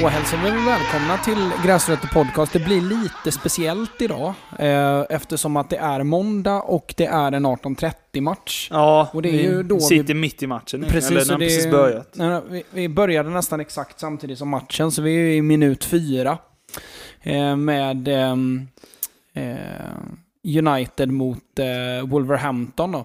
Då hälsar vi väl välkomna till Gräsrötter Podcast. Det blir lite speciellt idag eh, eftersom att det är måndag och det är en 18.30 match. Ja, Och det är vi ju då vi- sitter mitt i matchen. Precis, eller den har precis börjat. Nej, nej, vi, vi började nästan exakt samtidigt som matchen, så vi är i minut fyra. Eh, med ehm, eh, United mot eh, Wolverhampton då.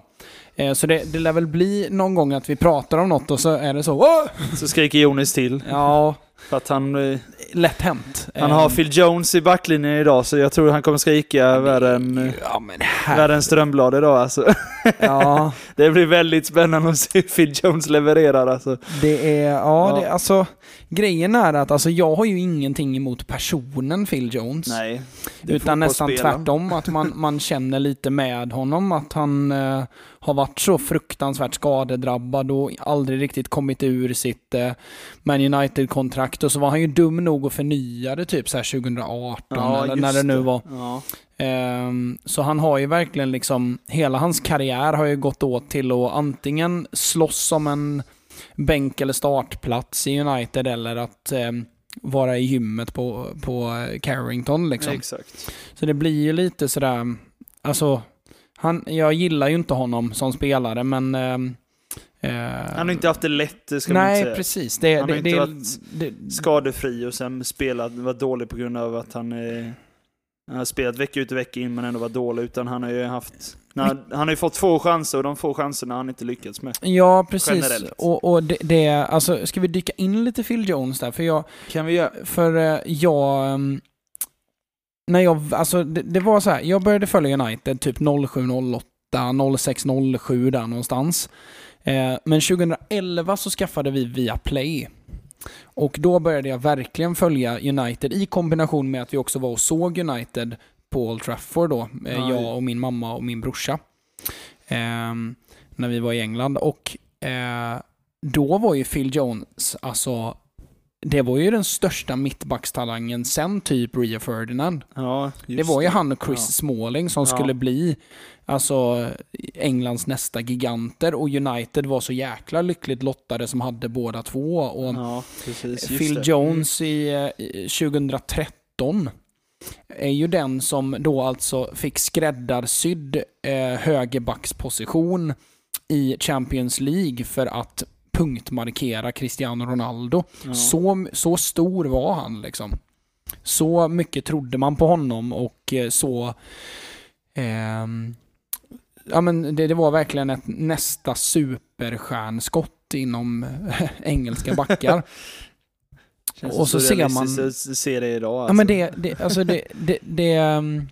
Eh, så det, det lär väl bli någon gång att vi pratar om något och så är det så Åh! Så skriker Jonis till. Ja, För att han, eh, lätt hänt. han har Ehm, Phil Jones i backlinjen idag, så jag tror han kommer skrika värre än, Ja, värre än Strömblad idag alltså. Ja, Det blir väldigt spännande att se hur Phil Jones levererar alltså. det är... Ja, Ja. Det, alltså... Grejen är att alltså, jag har ju ingenting emot personen Phil Jones. Nej. Utan nästan fotbollsspelaren. tvärtom, att man, man känner lite med honom. Att han eh, har varit så fruktansvärt skadedrabbad och aldrig riktigt kommit ur sitt eh, Man United-kontrakt. Och så var han ju dum nog att förnya det typ så här 2018 Ja, eller när det nu var. Ja. Ehm, så han har ju verkligen liksom, hela hans karriär har ju gått åt till att antingen slåss om en bänk eller startplats i United eller att ehm, vara i gymmet på, på Carrington liksom. Exakt. Så det blir ju lite sådär, alltså, han, jag gillar ju inte honom som spelare men... eh, Han har inte haft det lätt, ska man Nej, inte säga. precis. Det, Han det, har inte det, varit det, Skadefri och sen spelat, var dålig på grund av att han, eh, han har spelat vecka ut och vecka in men ändå var dålig. Utan han har ju haft, han, han har ju fått få chanser och de få chanserna har han inte lyckats med. ja, precis. Generellt. Och, och det, det, alltså, ska vi dyka in lite Phil Jones där? För jag, Kan vi göra? för eh, jag... ehm, När jag, alltså det, det var så här, jag började följa United typ 07, 08, 06, 07 där någonstans. Eh, men 2011 så skaffade vi via Play. Och då började jag verkligen följa United i kombination med att vi också var och såg United på Old Trafford då. Eh, Ja, jag och min mamma och min brorsa. Ehm, när vi var i England. Och eh, då var ju Phil Jones, alltså det var ju den största mittbackstalangen sen typ Rio Ferdinand. Ja, det var ju han och Chris Ja. Smalling som Ja. skulle bli alltså Englands nästa giganter och United var så jäkla lyckligt lottade som hade båda två. Och Ja, precis. Phil det. Jones i, eh, i 2013 är ju den som då alltså fick skräddarsydd eh, högerbacksposition i Champions League för att punktmarkera Cristiano Ronaldo. Ja. Så, så stor var han liksom. Så mycket trodde man på honom och eh, så... ehm, ja men det, det var verkligen ett nästa superstjärnskott inom engelska backar. Känns och så ser man- se det idag. Alltså. Ja men det, det alltså det, det, det, ehm,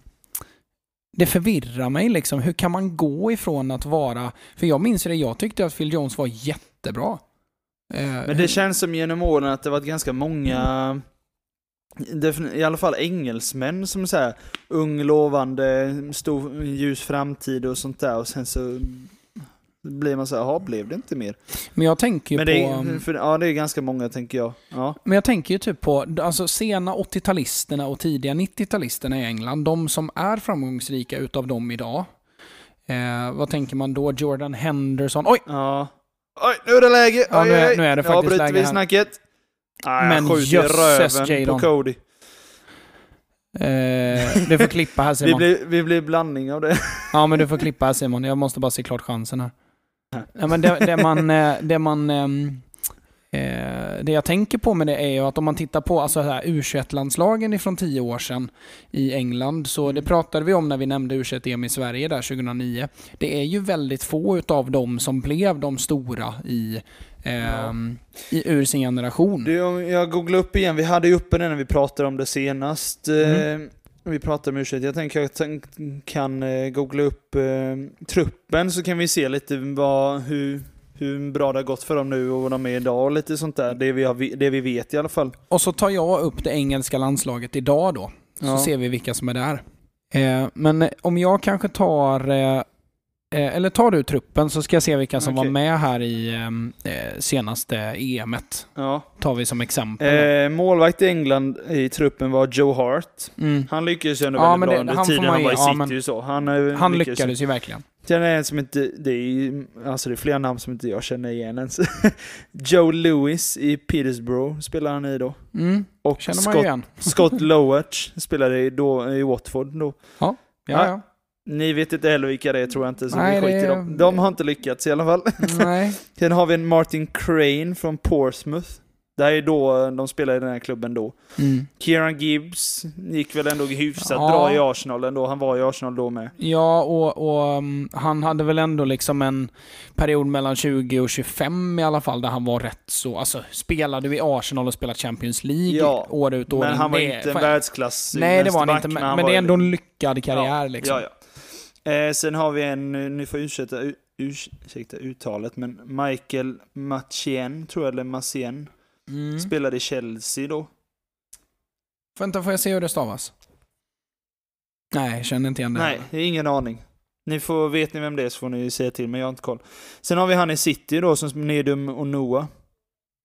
det förvirrar mig liksom. Hur kan man gå ifrån att vara... För jag minns det, jag tyckte att Phil Jones var jättebra. Eh, Men det känns som genom åren att det varit ganska många, i alla fall engelsmän som så här ung, lovande, stor, ljus framtid och sånt där och sen så blir man så här, jaha, blev det inte mer? men jag tänker ju på... det, är, för, ja, det är ganska många tänker jag. Ja, Men jag tänker ju typ på alltså sena 80-talisterna och tidiga 90-talisterna i England. De som är framgångsrika utav dem idag. Eh, vad tänker man då? Jordan Henderson. Oj! ja. Oj, nu är det läge! Ja, Oj, nu är- nu är det Nu faktiskt avbryter läge vi här. snacket. Ah, Men jösses, Jadon. på Cody. Eh, du får klippa här Vi Simon. blir, vi blir blandning av det. Ja, men du får klippa här Simon. Jag måste bara se klart chansen här. Ja, men det, det man... eh, Det man ehm, eh, det jag tänker på med det är ju att om man tittar på alltså så här U21-landslagen ifrån tio år sedan i England, så det pratade vi om när vi nämnde U21-EM i Sverige där 2009. Det är ju väldigt få utav dem som blev de stora i, ehm, i ur sin generation. Du, jag googlar upp igen, vi hade ju uppe det när vi pratade om det senast. Mm. Eh, vi pratade om ursäkt. Jag tänker att jag kan eh, googla upp eh, truppen så kan vi se lite vad, hur, hur bra det har gått för dem nu och vad de är idag och lite sånt där. Det vi, har, det vi vet i alla fall. Och så tar jag upp det engelska landslaget idag då. Så Ja. ser vi vilka som är där. Eh, men om jag kanske tar... Eh, eh, eller tar du truppen så ska jag se vilka som Okej. var med här i eh, senaste EMet. Ja. Tar vi som exempel. målvakt i England i truppen var Joe Hart. Mm. Han lyckades ju ändå Ja, väldigt bra det- under han tiden man han var i ja, City och så. Han, Han lyckades- lyckades ju verkligen. Sen är en som inte, det är ju- alltså det är flera namn som inte jag känner igen ens. Joe Lewis i Petersborough spelar han i då. Mm, Och känner man Scott, igen. Scott Lowarch spelade i, då, i Watford då. Ja, ja. Ni vet inte heller vilka det är tror jag inte, så Nej, vi skiter i dem. De har inte lyckats i alla fall. Nej. Sen har vi en Martin Crane från Portsmouth. Det här är då de spelade i den här klubben då. Mm. Kieran Gibbs gick väl ändå hyfsat Ja. bra i Arsenal ändå. Han var i Arsenal då med. Ja, och, och um, han hade väl ändå liksom en period mellan 20 och 25 i alla fall, där han var rätt så... Alltså, spelade vi Arsenal och spelade Champions League Ja, år ut och år Men in, han var det- inte en världsklass Nej, det var han inte, men, han men det är ändå en lyckad karriär liksom. Ja, ja. Eh, sen har vi en, ni får ursäkta, ursäkta uttalet, men Michael Machien, tror jag, eller Macien, Mm. spelade i Chelsea då. Vänta, får jag se hur det stavas? Nej, känner inte igen det. Nej, det är ingen aning. Ni får, vet ni vem det är så får ni säga till, men jag har inte koll. Sen har vi han i City då, som Nedum och Noah.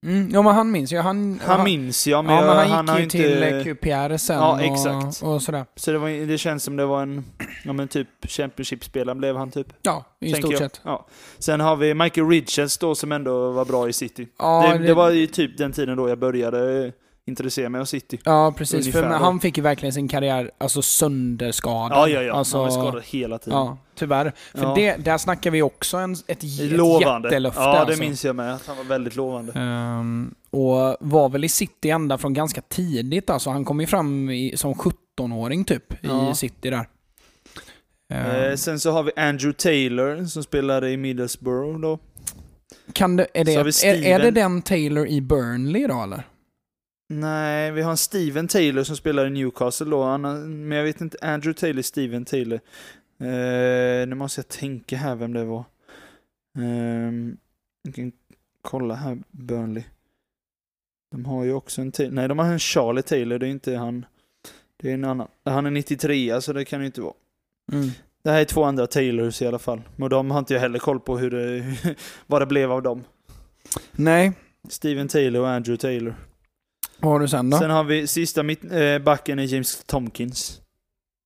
Mm, ja, men han minns ju. Han, Han minns jag, men, ja, men jag, han gick ju inte... till eh, QPR sen Ja, exakt. Och, och sådär. Så det, var, det känns som det var en, ja men typ Championship-spelare blev han typ. Ja, i stort jag. sett. Ja. Sen har vi Michael Richards då som ändå var bra i City. Ja, det, det var ju typ den tiden då jag började intressera mig av City. Ja, precis. Ungefär För han fick ju verkligen sin karriär alltså sönderskadad. Ja, ja, ja. Alltså, han var skadad hela tiden. Ja, tyvärr. För Ja. det, där snackar vi också en, ett, lovande. jättelöfte. ja, det alltså. minns jag med. Att han var väldigt lovande. Ehm, och var väl i City ända från ganska tidigt. Alltså, han kom ju fram i, som 17-åring typ Ja. i City där. Ehm, Eh, sen så har vi Andrew Taylor som spelade i Middlesbrough då. kan det, är, det, är, är det den Taylor i Burnley då eller? Nej, vi har en Steven Taylor som spelar i Newcastle då. Men jag vet inte, Andrew Taylor, Steven Taylor. Eh, nu måste jag tänka här vem det var. Um, jag kan kolla här, Burnley. De har ju också en Taylor. Nej, de har en Charlie Taylor, det är inte han. Det är en annan. Han är 93, så det kan det inte vara. Mm. Det här är två andra Taylors i alla fall. Och de har inte jag heller koll på hur det, vad det blev av dem. Nej, Steven Taylor och Andrew Taylor. Vad har du sen då? Sen har vi sista mitt, eh, backen är James Tompkins.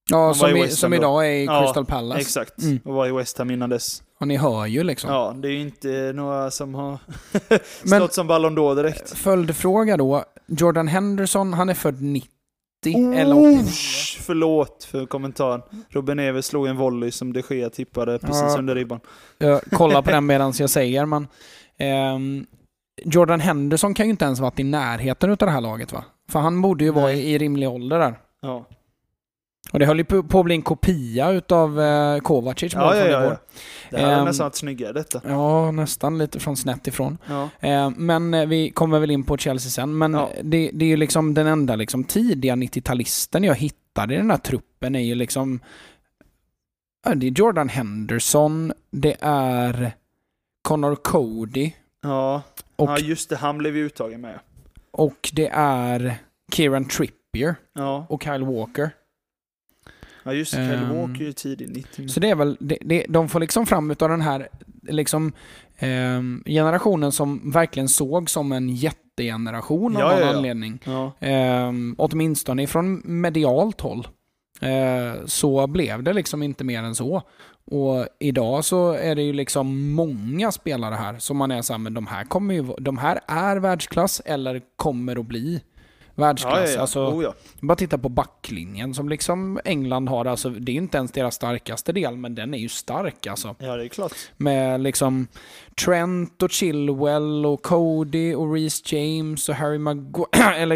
ja, som, i som idag är i Ja, Crystal Palace. Exakt. Mm. Och var i West Ham innan dess. Och ni hör ju liksom. Ja, det är ju inte några som har Men- stått som Ballon d'Or direkt. Följdfråga då. Jordan Henderson, han är född 90 eller 89. Osh, förlåt för kommentaren. Ruben Neves slog en volley som de Gea tippade precis Ja. under ribban. Jag kollar på den medan jag säger, men ehm, Jordan Henderson kan ju inte ens varit i närheten av det här laget va? För han borde ju vara Nej. i, i rimlig ålder där. Ja, Och det höll ju på, att bli en kopia utav eh, Kovacic ja, ja. ja, ja. Det här är Ehm, nästan varit snyggare detta. Ja, nästan lite från snett ifrån. Ja. Eh, men vi kommer väl in på Chelsea sen. Men Ja. det, det är ju liksom den enda liksom tidiga 90-talisten jag hittade i den här truppen är ju liksom... Det är Jordan Henderson, det är Connor Cody Ja. Och, ja, just det. Han blev ju uttagen med. och det är Kieran Trippier Ja, och Kyle Walker. ja just det. Kyle Ehm, Walker är ju tidig 90. Så det är väl, det, det, de får liksom fram utav den här liksom, ehm, generationen som verkligen såg som en jättegeneration Ja, av någon ja, ja. anledning. Ja. Um, åtminstone ifrån medialt håll. Eh, så blev det liksom inte mer än så. Och idag så är det ju liksom många spelare här som man är såhär, men de här kommer ju, de här är världsklass eller kommer att bli världsklass. Ja, ja, ja. Alltså, Oh, bara titta på backlinjen som liksom England har. Alltså, det är inte ens deras starkaste del, men den är ju stark alltså. ja, det är klart. Med liksom Trent och Chilwell och Cody och Reece James och Harry Maguire, eller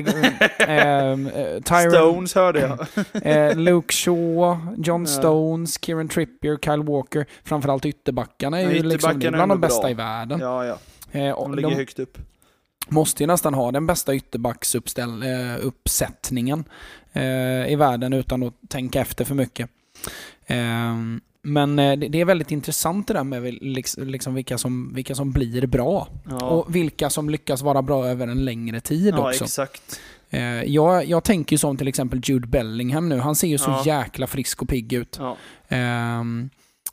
ähm, äh, Tyron, Stones hörde jag. eh, Luke Shaw, John. Stones, Kieran Trippier, Kyle Walker. Framförallt ytterbackarna är ju liksom, ytterbackarna det är bland de bästa bra. i världen. Ja, ja. Och De ligger de högt upp. Måste ju nästan ha den bästa ytterbacksuppsättningen eh, i världen utan att tänka efter för mycket. Ehm, men eh, det, är väldigt intressant det där med väl liks- liksom vilka, som, vilka som blir bra. Ja, Och vilka som lyckas vara bra över en längre tid ja också. exakt. Eh, jag, jag tänker som till exempel Jude Bellingham nu. Han ser ju så Ja. jäkla frisk och pigg ut. Ja. Ehm,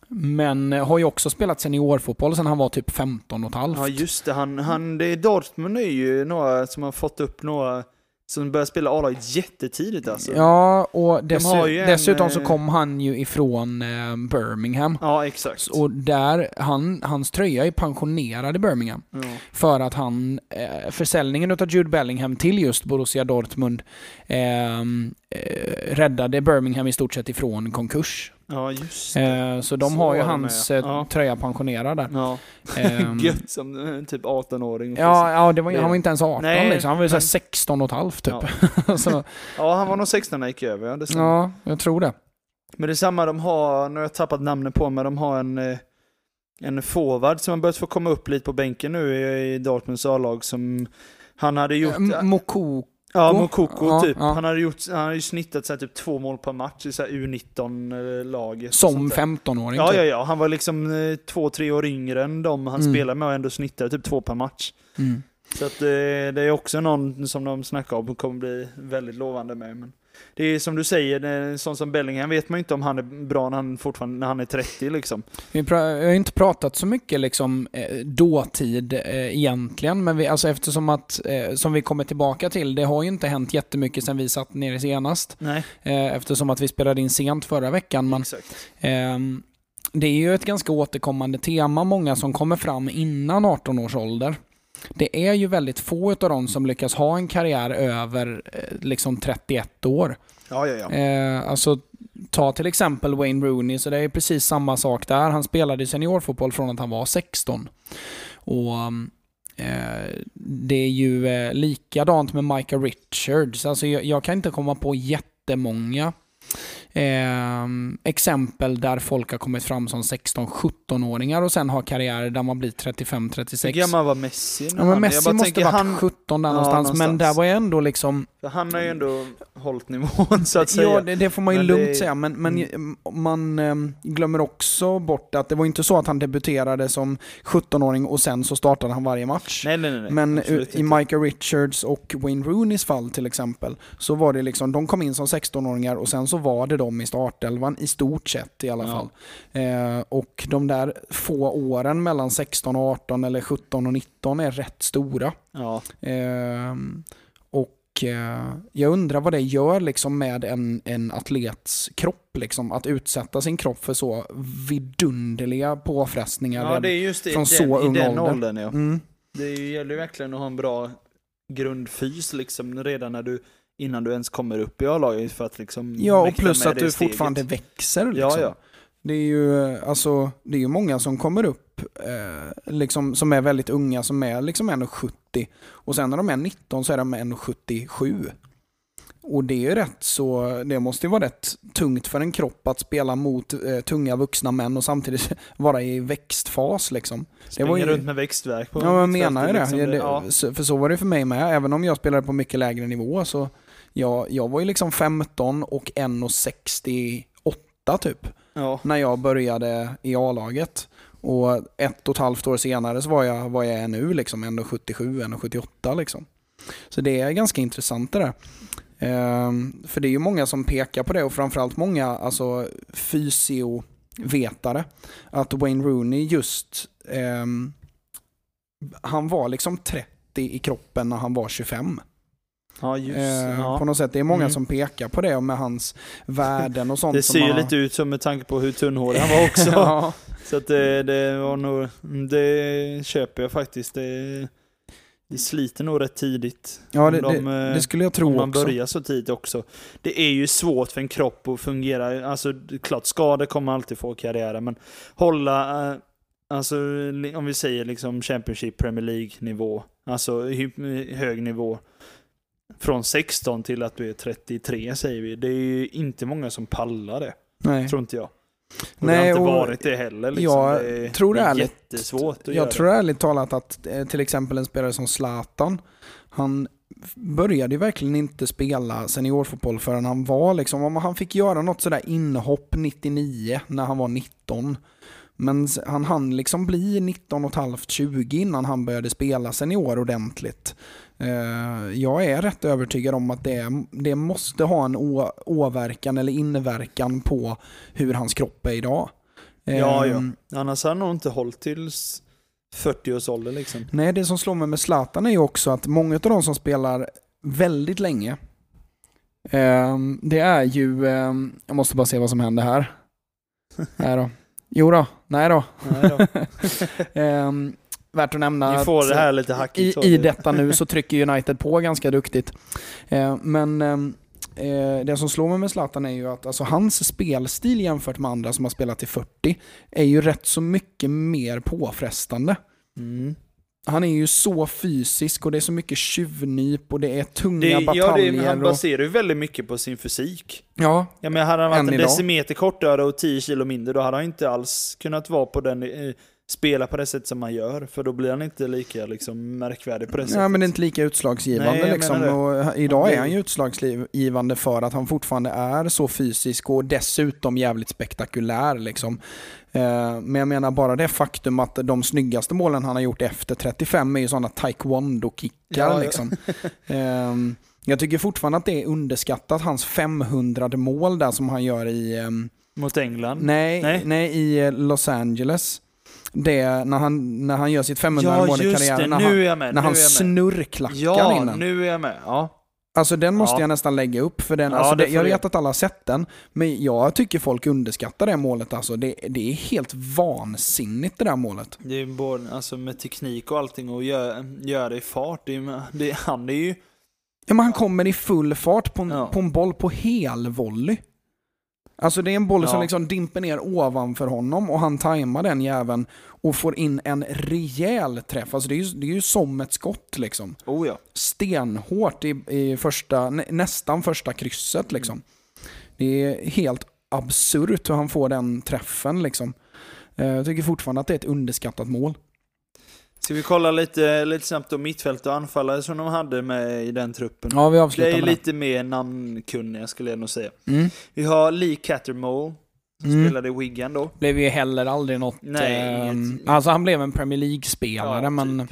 men har ju också spelat seniorfotboll sedan han var typ 15 och ett halvt. ja, just det. Han, han, det är Dortmund är ju några som har fått upp några Som började spela A-laget jättetidigt alltså. Ja, och dessu- en, dessutom så eh, kom han ju ifrån eh, Birmingham. Ja, exakt. Och där, han, hans tröja är pensionerad i Birmingham. Ja. För att han, eh, försäljningen av Jude Bellingham till just Borussia Dortmund eh, räddade Birmingham i stort sett ifrån konkurs. ja, just det. Eh, så de Så har ju hans med, eh, ja. tröja pensionerad där. Ja. Ehm, Gött som eh, typ 18-åring. ja, ja det var, Det- han var inte ens 18 Nej, liksom. Han var ju men- 16 och ett halvt typ. Ja. så, ja, han var nog 16 när han gick över. Ja, det ja, jag tror det. Men det är samma, de har, nu har jag tappat namnet på men de har en, eh, en forward som har börjat få komma upp lite på bänken nu i, Dortmunds A-lag som han hade gjort... Eh, Moko, Ja, Mokoko Ja, typ. ja. Han hade gjort, han hade ju snittat så här, typ två mål per match i så här U19-laget. som 15-åring Ja, typ. ja, ja. Han var liksom eh, två, tre år yngre än de han Mm. spelade med och ändå snittade typ två per match. Mm. Så att eh, det är också någon som de snackar om kommer bli väldigt lovande med. Men det är som du säger, är sån som Bellingham vet man ju inte om han är bra när han, fortfarande, när han är 30 liksom. Vi har inte pratat så mycket liksom eh, dåtid eh, egentligen, men vi, alltså eftersom att, eh, som vi kommer tillbaka till, det har ju inte hänt jättemycket sedan vi satt nere senast. Nej, Eh, eftersom att vi spelade in sent förra veckan. Men, ehm, det är ju ett ganska återkommande tema, många som kommer fram innan 18 års ålder. Det är ju väldigt få av dem som lyckas ha en karriär över eh, liksom 31 år. Ja, ja, ja. Eh, alltså, ta till exempel Wayne Rooney, så det är precis samma sak där. Han spelade seniorfotboll från att han var 16. Och eh, Det är ju eh, likadant med Micah Richards. Alltså, jag, jag kan inte komma på jättemånga eh, exempel där folk har kommit fram som 16-17-åringar och sen har karriärer där man blir 35-36. Hur gammal var Messi? Ja, men Messi måste varit han, 17 där Ja, någonstans, men någonstans. där var jag ändå liksom för han har ju ändå hållit nivån så att säga. Ja, det, det får man ju Men lugnt det- säga, men, men Mm. man ehm, glömmer också bort att det var inte så att han debuterade som 17-åring och sen så startade han varje match. Nej, nej, nej. Men Absolut i. Micah Richards och Wayne Rooneys fall till exempel, så var det liksom, de kom in som 16-åringar och sen så var det de i startelvan i stort sett i alla Ja. fall. Eh, och de där få åren mellan 16 och 18 eller 17 och 19 är rätt stora. Ja, Ehm, och eh, jag undrar vad det gör liksom med en, en atlets kropp. Liksom, att utsätta sin kropp för så vidunderliga påfrestningar. ja det är just det, från den, så ung ålder. åldern ja. mm. Det gäller ju verkligen att ha en bra grundfys liksom redan när du, innan du ens kommer upp i A-laget för att liksom Ja, och plus att det du steget. fortfarande växer. Liksom. Ja, ja. Det är ju alltså, det är ju många som kommer upp eh, liksom, som är väldigt unga, som är liksom 1,70 och sen när de är 19 så är de 1,77. Och det är ju rätt så, det måste ju vara rätt tungt för en kropp att spela mot eh, tunga vuxna män och samtidigt vara i växtfas liksom. Springer var ju- runt med växtverk på Ja, mittfältet, menar ju det. liksom. Det Ja. För så var det för mig med. Även om jag spelade på mycket lägre nivå så jag, jag var ju liksom 15 och 1,68 typ Ja. när jag började i A-laget. Och ett och ett halvt år senare så var jag vad jag är nu, liksom 1,77, 1,78 liksom. Så det är ganska intressant det där. Ehm, för det är ju många som pekar på det och framförallt många alltså, fysiovetare. Att Wayne Rooney just, ehm, han var liksom 30 i kroppen när han var 25. Ja, just Eh, ja. På något sätt. Det är många Mm. som pekar på det med hans värden och sånt. Det ser ju har- lite ut som med tanke på hur tunnhårig han var också. ja. Så att det, det var nog, det köper jag faktiskt. Det, det sliter nog rätt tidigt. Ja, det, Om de, det, eh, det skulle jag Om tro man också. börjar så tidigt också. Det är ju svårt för en kropp att fungera. Alltså klart, skador kommer alltid få karriärer, men hålla, eh, alltså om vi säger liksom Championship, Premier League nivå, alltså hög nivå. Från 16 till att du är 33 säger vi. Det är ju inte många som pallar det, Nej. tror inte jag. Och Nej, det har inte och varit det heller. Liksom. jag det är, tror det är ärligt- jättesvårt att göra. Jag tror ärligt talat att eh, till exempel en spelare som Zlatan, han började ju verkligen inte spela seniorfotboll förrän han var liksom, om han fick göra något sådär inhopp 99 när han var 19. Men han hann liksom bli 19 och ett halvt 20 innan han började spela senior ordentligt. Eh, Jag är rätt övertygad om att det, det måste ha en å, åverkan eller inverkan på hur hans kropp är idag. Ja, ja. Ehm, Annars har han nog inte hållit tills 40 års ålder liksom. Nej, det som slår mig med Zlatan är ju också att många av de som spelar väldigt länge. Ehm, det är ju, ehm, jag måste bara se vad som händer här. Nej då. Jo då, nej då. Nej då. Värt att nämna Ni får att det här lite hackigt. i, i detta nu så trycker United på ganska duktigt. Eh, men ehm, eh, det som slår mig med Zlatan är ju att alltså, hans spelstil jämfört med andra som har spelat till 40 är ju rätt så mycket mer påfrestande. Mm. Han är ju så fysisk och det är så mycket tjuvnyp och det är tunga Det, ja, det, bataljer. han baserar ju väldigt mycket på sin fysik. ja, Ja, men hade han varit en idag. decimeter kortare och 10 kilo mindre, då hade han inte alls kunnat vara på den, eh, spela på det sätt som han gör. För då blir han inte lika liksom, märkvärdig på det sättet. ja, men det är inte lika utslagsgivande. Nej, liksom. och eh, idag är han ju utslagsgivande för att han fortfarande är så fysisk och dessutom jävligt spektakulär. Liksom. Eh, Men jag menar bara det faktum att de snyggaste målen han har gjort efter 35 är ju sådana taekwondo-kickar. Ja, ja. Liksom. Ehm, Jag tycker fortfarande att det är underskattat, hans 500 mål där som han gör i... ehm, Mot England. Nej, Nej. nej. i eh, Los Angeles. Det när han, när han gör sitt 500 ja, mål i karriären. När Nu han, är jag med. när nu han är jag med. snurrklackar Ja, den. nu är jag med. Ja. Alltså den måste Ja. jag nästan lägga upp för den. Ja, Alltså, det jag vet att alla har sett den, men jag tycker folk underskattar det målet. Alltså. Det, det är helt vansinnigt det där målet. Det är både alltså, med teknik och allting och göra gör det i fart. Det är, det, han är ju... Ja, men han kommer i full fart på en, Ja. på en boll på hel volley. Alltså det är en boll Ja. som liksom dimper ner ovanför honom och han tajmar den jäveln och får in en rejäl träff. Alltså det är ju, det är ju som ett skott liksom. Oh ja. stenhårt i, i första, nä, nästan första krysset liksom. Det är helt absurt hur han får den träffen liksom. Eh, Jag tycker fortfarande att det är ett underskattat mål. Ska vi kolla lite, lite snabbt om mittfält och anfallare som de hade med i den truppen? Ja, vi det avslutar är med lite mer namnkunniga skulle jag nog säga. det. Mm. Vi har Lee Cattermole, som Mm. spelade i Wigan då. Blev ju heller aldrig något... Nej, inget- Alltså han blev en Premier League-spelare Ja, men...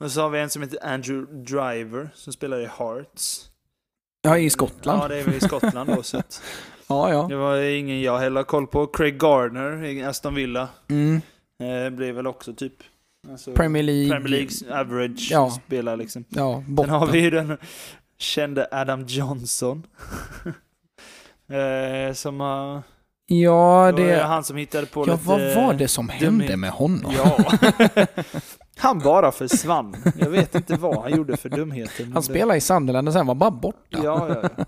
Och så har vi en som heter Andrew Driver, som spelar i Hearts. Ja, i Skottland. Ja, det är väl i Skottland då. Så att Ja, ja. det var ingen jag heller koll på. Craig Gardner i Aston Villa. Mm. Eh, blev väl också typ... Alltså, Premier League. Premier Leagues average Ja. spelare liksom. Ja, Sen botten. har vi ju den kände Adam Johnson. eh, som har... Ja, det det... han som hittade på Ja, lite... vad var det som hände dumhet. med honom? Ja. han bara försvann. Jag vet inte vad han gjorde för dumheter. Han det- spelade i Sunderland och sen var bara borta. Ja, ja, ja.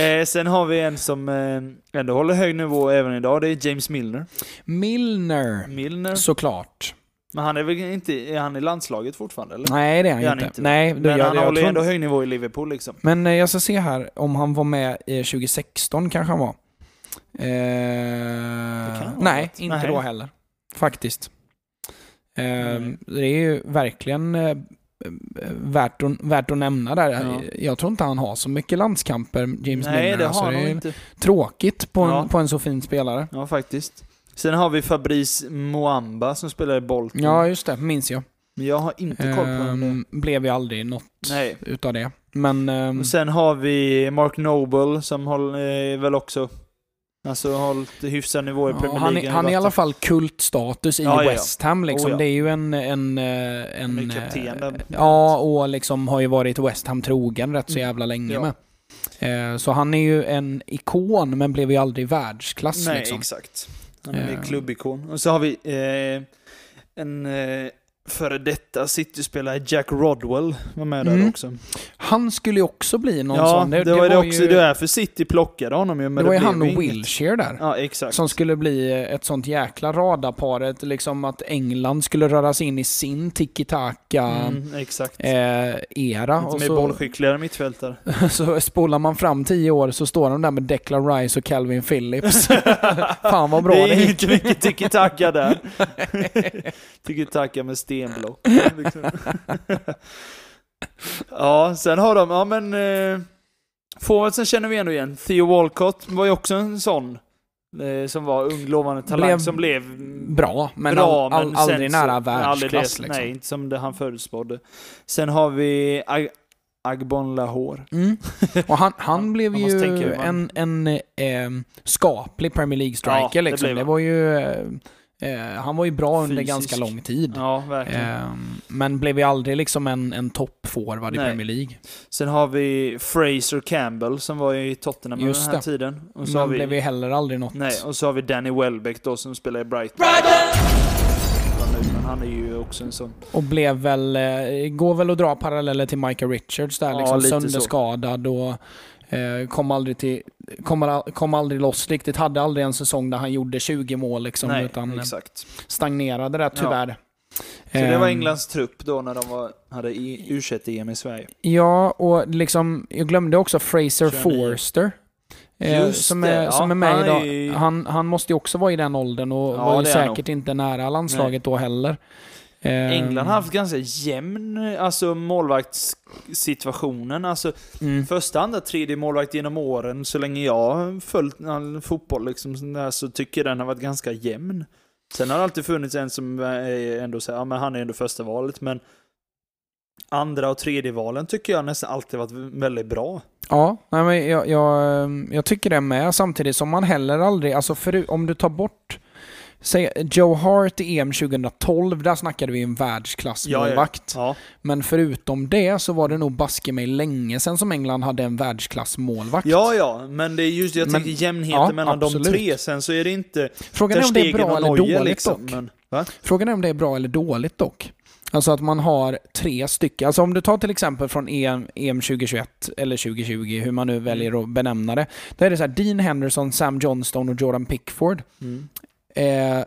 Eh, sen har vi en som eh, ändå håller hög nivå även idag. Det är James Milner. Milner. Milner. Såklart. Men han är väl inte... Är han i landslaget fortfarande eller? Nej, det är han Det är han inte. inte. Nej, det, Men jag, han jag håller tror ändå hög nivå i Liverpool liksom. Men eh, jag ska se här om han var med i 2016 kanske han var. Eh, han ha nej, varit. inte Nej. då heller. Faktiskt. Eh, Nej. det är ju verkligen eh, värt, att, värt att nämna där. Ja. Jag tror inte han har så mycket landskamper, James Nej, Milner. det alltså, har han nog är inte. tråkigt på en, Ja. på en så fin spelare. Ja, faktiskt. Sen har vi Fabrice Moamba som spelar i Bolton. Ja, just det. Minns jag. Men jag har inte koll på är. Ehm, blev ju aldrig något Nej. utav det. Men... ehm, Och sen har vi Mark Noble som håller, eh, väl också Alltså hållit hyfsad nivå i Premier han, League. är, han är i alla fall kultstatus i Ja. West Ham liksom. Oh, ja. Det är ju en... en, eh, en Han är kapten där. eh, Ja, och liksom har ju varit West Ham trogen rätt så Mm. jävla länge Ja. med. Eh, Så han är ju en ikon, men blev ju aldrig världsklass Nej, liksom. exakt. Han är mer klubbikon. Och så har vi eh, en eh, före detta City-spelare, Jack Rodwell, var med där Mm. också. Han skulle ju också bli någon ja, sån. det, var det också. ju, Det är för City plockade honom ju, men det var ju han och inget. Wilshere där. Ja, exakt. Som skulle bli ett sånt jäkla radarparet, liksom att England skulle röra sig in i sin tiki-taka Mm, exakt. eh, era. Lite mer så, bollskickligare mittfältare. så spolar man fram tio år så står de där med Declan Rice och Calvin Phillips. Fan vad bra det det, är gick. inte mycket tiki-taka där. tiki-taka med stenblock. Ja, sen har de, ja men... Eh, Forwardsen känner vi ändå igen. Theo Walcott var ju också en sån. Eh, som var ung, lovande talang Blev som blev Bra, men, bra, all, all, men aldrig så- nära aldrig världsklass. det, liksom. Nej, inte som det han förutspådde. Sen har vi Ag Agbon Lahore. Mm. Och han, han blev ju man- en, en eh, skaplig Premier League-striker. Ja, det liksom. det han. var ju... Eh, Eh, han var ju bra under Fysisk. ganska lång tid. Ja, verkligen. Ehm, men blev ju aldrig liksom en, en toppforward i Nej. Premier League. Sen har vi Fraser Campbell som var i Tottenham under Just den här det. tiden. Och så Men har vi, blev ju heller aldrig något. Nej, och så har vi Danny Welbeck då som spelar i Brighton. Men han är ju också en sån. Och blev väl, eh, går väl att dra paralleller till Michael Richards där Ja, liksom lite så. sönderskadad och eh, kom aldrig till, kom, kom aldrig loss riktigt. Hade aldrig en säsong där han gjorde 20 mål liksom, Nej, utan eh, exakt. stagnerade där tyvärr. Så det var Ehm, Englands trupp då när de var, hade i U21-EM i Sverige. Ja, och liksom, jag glömde också Fraser 29. Forster. Eh, Just som, är, ja, som är med han idag. Han, han måste ju också vara i den åldern och Ja, var ju säkert inte nära landslaget då heller. Eh, England har haft ganska jämn alltså målvaktssituationen. Alltså mm, första, andra, tredje målvakt genom åren, så länge jag har följt all fotboll liksom, där, så tycker jag den har varit ganska jämn. Sen har det alltid funnits en som ändå säger, ja men han är ändå första valet, men andra och tredje valen tycker jag nästan alltid varit väldigt bra. Ja, nej, men jag, jag, ehm, jag tycker det med. Samtidigt som man heller aldrig, alltså för, om du tar bort Säg Joe Hart i EM 2012, där snackade vi en världsklassmålvakt. Ja, Men förutom det så var det nog baske mig länge sedan som England hade en världsklassmålvakt. ja, ja, men det är just jag Men- tänker jämnheten ja, mellan absolut. de tre. Sen så är det inte Frågan är om det är bra eller dåligt liksom, dock. men? Frågan är om det är bra eller dåligt dock. Alltså att man har tre stycken. Alltså om du tar till exempel från EM, EM 2021 eller 2020, hur man nu väljer att benämna det. Då är det så här Dean Henderson, Sam Johnston och Jordan Pickford. Mm. Eh,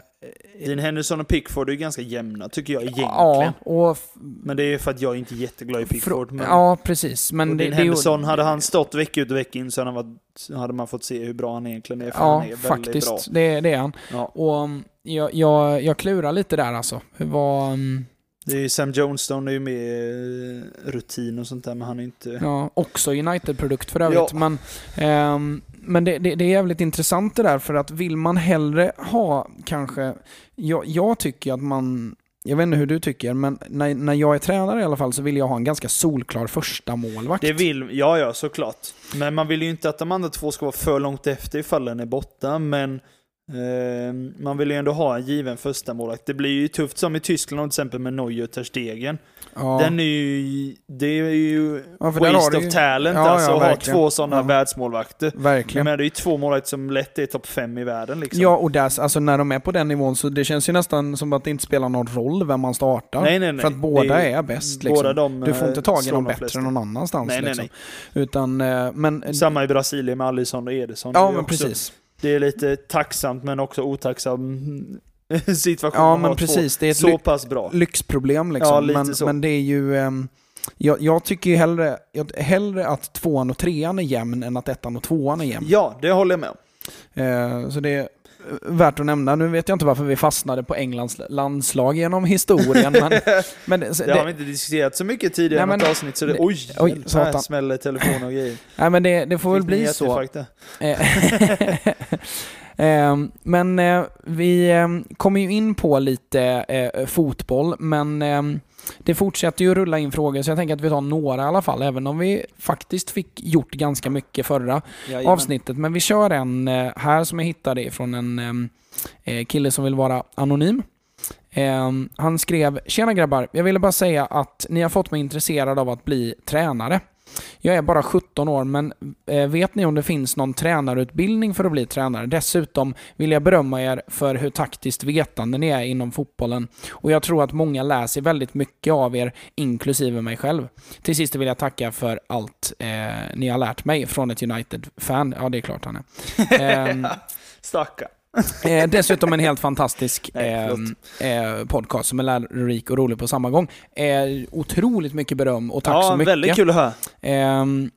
Dean Henderson och Pickford är ju ganska jämna tycker jag egentligen. ja, och... Men det är för att jag är inte jätteglad i Pickford. Men, Ja, precis. Men det, Dean det är ju- Henderson, hade han stått vecka ut och vecka in så hade, han varit, hade man fått se hur bra han egentligen är. För Ja, han är faktiskt. bra. Det, det är han. Ja. Och um, jag, jag, jag klurar lite där alltså. Vad... um, Det är ju Sam Joneston är ju med eh, rutin och sånt där, men han är inte... Ja, också United-produkt för övrigt. Ja. Men, ehm, men det, det, det är jävligt intressant det där för att vill man hellre ha kanske... Jag, jag tycker att man... Jag vet inte hur du tycker, men när, när jag är tränare i alla fall så vill jag ha en ganska solklar första målvakt. Det vill, ja ja, såklart. Men man vill ju inte att de andra två ska vara för långt efter ifall den är borta, men man vill ju ändå ha en given första målvakt. Det blir ju tufft som i Tyskland till exempel med Neuer och Ter Stegen. ja. Den är ju, det är ju Ja, waste of ju- talent Ja, alltså ja, att ha två sådana Ja. världsmålvakter. Verkligen. Men det är ju två målvakter som lätt är topp fem i världen liksom. Ja, och där, alltså när de är på den nivån så det känns ju nästan som att det inte spelar någon roll vem man startar. nej, nej, nej. För att båda Det är, bäst. Liksom. båda de, du får inte eh, tag i någon bättre flesta. någon annanstans. Nej, nej, liksom. nej. Utan, eh, men... Samma i Brasilien med Alisson och Ederson. Ja, är men också- precis. Det är lite tacksamt men också otacksam situation. Ja, men precis. Det är ett så pass bra. lyxproblem liksom. Ja, lite men, så. men det är ju... ehm, jag, jag tycker ju hellre, jag, hellre att tvåan och trean är jämn än att ettan och tvåan är jämn. Ja, det håller jag med om. Eh, så det värt att nämna. Nu vet jag inte varför vi fastnade på Englands landslag genom historien. men, men det, Det har vi inte diskuterat så mycket tidigare i något avsnitt så det, oj, oj, här smäller telefon och grejer. nej, men det, det får väl Fick ni bli så. Eh, ehm, men eh, vi kommer ju in på lite eh, fotboll, men det fortsätter ju att rulla in frågor så jag tänker att vi tar några i alla fall, även om vi faktiskt fick gjort ganska mycket förra Jajamän. avsnittet. Men vi kör en eh, här som jag hittade från en ehm, eh, kille som vill vara anonym. Ehm, han skrev “Tjena grabbar, jag ville bara säga att ni har fått mig intresserad av att bli tränare. Jag är bara 17 år, men eh, vet ni om det finns någon tränarutbildning för att bli tränare? Dessutom vill jag berömma er för hur taktiskt vetande ni är inom fotbollen. Och jag tror att många läser väldigt mycket av er, inklusive mig själv. Till sist vill jag tacka för allt eh, ni har lärt mig från ett United-fan. Ja, det är klart han är. Ehm, Stackarn. Eh, dessutom en helt fantastisk eh, eh, podcast som är lärorik och rolig på samma gång. Eh, otroligt mycket beröm och tack ja, så mycket. väldigt kul att höra. Ehm,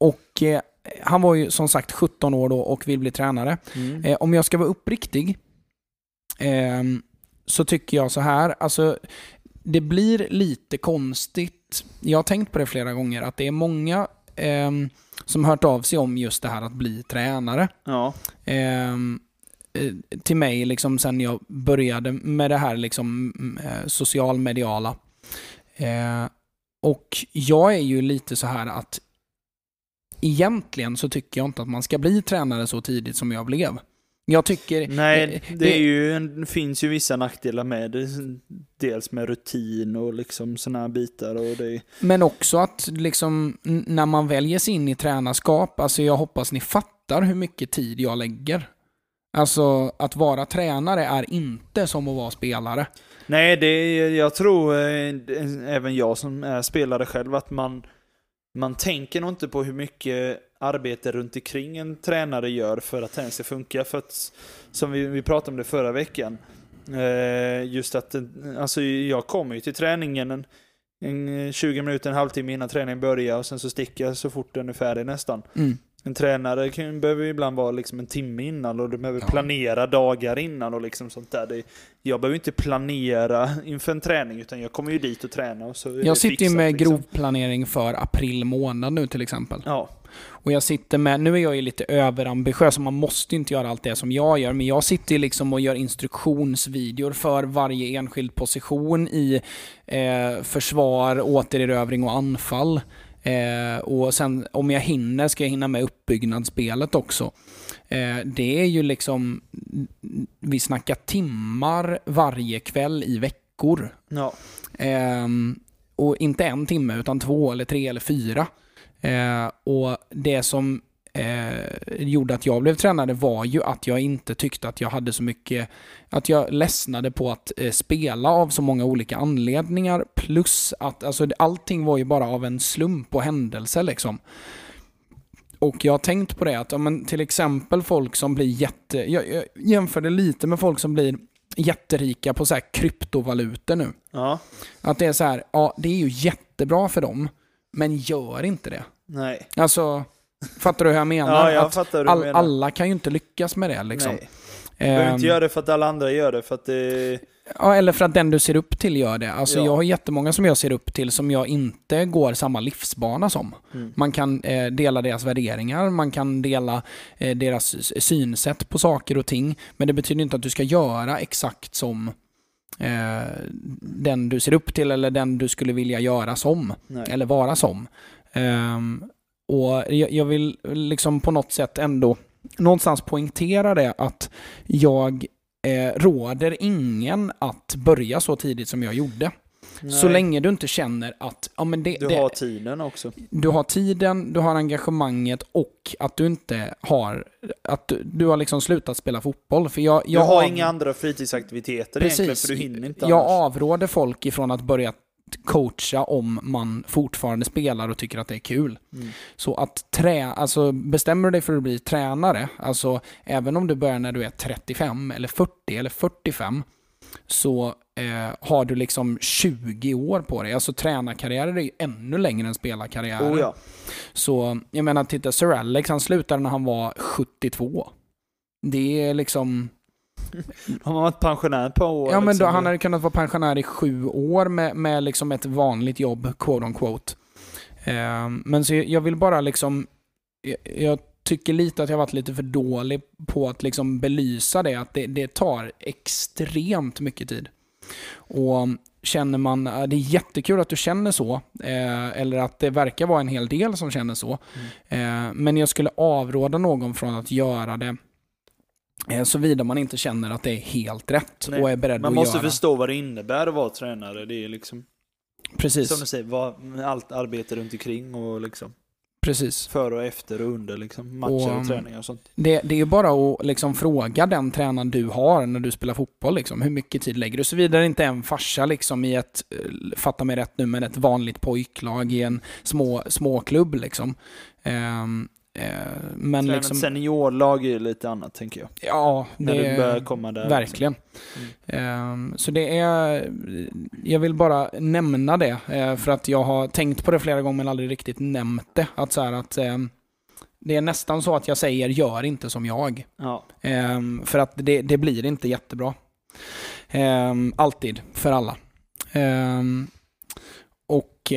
och eh, han var ju som sagt 17 år då och vill bli tränare. Mm. Eh, om jag ska vara uppriktig ehm, så tycker jag så här, alltså det blir lite konstigt. Jag har tänkt på det flera gånger att det är många ehm, som hört av sig om just det här att bli tränare Ja. Eh, till mig liksom sen jag började med det här liksom mm, eh, socialmediala. Eh, och jag är ju lite så här att egentligen så tycker jag inte att man ska bli tränare så tidigt som jag blev. Jag tycker... Nej, det, är ju en, finns ju vissa nackdelar med det. Dels med rutin och liksom sådana här bitar. Och det, Men också att liksom, när man väljer sig in i tränarskap, alltså jag hoppas ni fattar hur mycket tid jag lägger. Alltså att vara tränare är inte som att vara spelare. nej, det, är- jag tror eh, även jag som är spelare själv att man, man tänker nog inte på hur mycket arbete runt omkring en tränare gör för att den ska funka. För att, som vi, vi pratade om det förra veckan, eh, just att eh, alltså jag kommer ju till träningen en, en 20 minuter, en halvtimme innan träningen börjar och sen så sticker jag så fort den är färdig nästan. Mm. En tränare kan, behöver ju ibland vara liksom en timme innan och du behöver Ja. planera dagar innan och liksom sånt där. Det, jag behöver inte planera inför en träning utan jag kommer ju dit och tränar och så Jag sitter ju med liksom. grov planering för april månad nu till exempel. Ja, Och jag sitter med, nu är jag ju lite överambitiös och man måste inte göra allt det som jag gör, men jag sitter ju liksom och gör instruktionsvideor för varje enskild position i eh, försvar, återerövring och anfall. Eh, och sen om jag hinner ska jag hinna med uppbyggnadsspelet också. Eh, det är ju liksom, vi snackar timmar varje kväll i veckor. ja. Ehm, och inte en timme, utan två eller tre eller fyra. Eh, och det som eh, gjorde att jag blev tränare var ju att jag inte tyckte att jag hade så mycket, att jag ledsnade på att eh, spela av så många olika anledningar. Plus att alltså, allting var ju bara av en slump och händelse liksom. Och jag har tänkt på det att, ja, men till exempel folk som blir jätte... Jag, jag jämförde lite med folk som blir jätterika på så här kryptovalutor nu. Ja, Att det är så här, ja det är ju jättebra för dem, men gör inte det. nej. Alltså, fattar du hur jag menar? Ja, jag att all, menar. alla kan ju inte lyckas med det liksom. Nej. Du behöver Ehm, inte göra det för att alla andra gör det, för att det... Ja, eller för att den du ser upp till gör det. Alltså Ja. jag har jättemånga som jag ser upp till som jag inte går samma livsbana som. Mm. Man kan eh, dela deras värderingar, man kan dela eh, deras synsätt på saker och ting. Men det betyder inte att du ska göra exakt som eh, den du ser upp till eller den du skulle vilja göra som. Nej. Eller vara som. Ehm, och jag, jag vill liksom på något sätt ändå någonstans poängtera det att jag eh, råder ingen att börja så tidigt som jag gjorde. Så Nej. länge du inte känner att ja, men det, Du det, har tiden också. du har tiden, du har engagemanget och att du inte har, att du, du har liksom slutat spela fotboll. För jag, Du jag har av- inga andra fritidsaktiviteter egentligen, Precis. för du hinner inte Jag annars. avråder folk ifrån att börja coacha om man fortfarande spelar och tycker att det är kul. Mm. Så att trä, alltså bestämmer du dig för att bli tränare, alltså även om du börjar när du är 35 eller 40 eller 45, så eh, har du liksom 20 år på dig. Alltså tränarkarriärer är ju ännu längre än spelarkarriärer. Oh ja. Så jag menar, titta Sir Alex, han slutade när han var 72. Det är liksom... Har man varit pensionär par år? Ja, men då, liksom, han hade kunnat vara pensionär i sju år med, med liksom ett vanligt jobb, quote on quote. Ehm, men så jag- vill bara liksom... Jag, jag tycker lite att jag varit lite för dålig på att liksom belysa det, att det, det tar extremt mycket tid. Och känner man, det är jättekul att du känner så, eh, eller att det verkar vara en hel del som känner så. Eh, men jag skulle avråda någon från att göra det eh, såvida man inte känner att det är helt rätt Nej, och är beredd Man att måste göra. förstå vad det innär att vara tränare. Det är liksom, Precis, som du säger, vad, allt arbete runt omkring och liksom precis. före och efter och under liksom matcher Och, och, um, träningar och sånt. Det, det är ju bara att liksom fråga den tränaren du har när du spelar fotboll. Liksom. Hur mycket tid lägger du? Såvida det inte är en farsa liksom, i ett, eh, fatta mig rätt nu, men ett vanligt pojklag i en små, småklubb. Liksom. Eh, men Träna liksom, ett seniorlag är ju lite annat tänker jag. ja, När det du börjar komma där. Verkligen. Ehm, så det är... Jag vill bara nämna det, eh, för att jag har tänkt på det flera gånger men aldrig riktigt nämnt det. Att, så att ehm, det är nästan så att jag säger gör inte som jag. Ja. Ehm, för att det, det blir inte jättebra. Alltid, för alla. Och...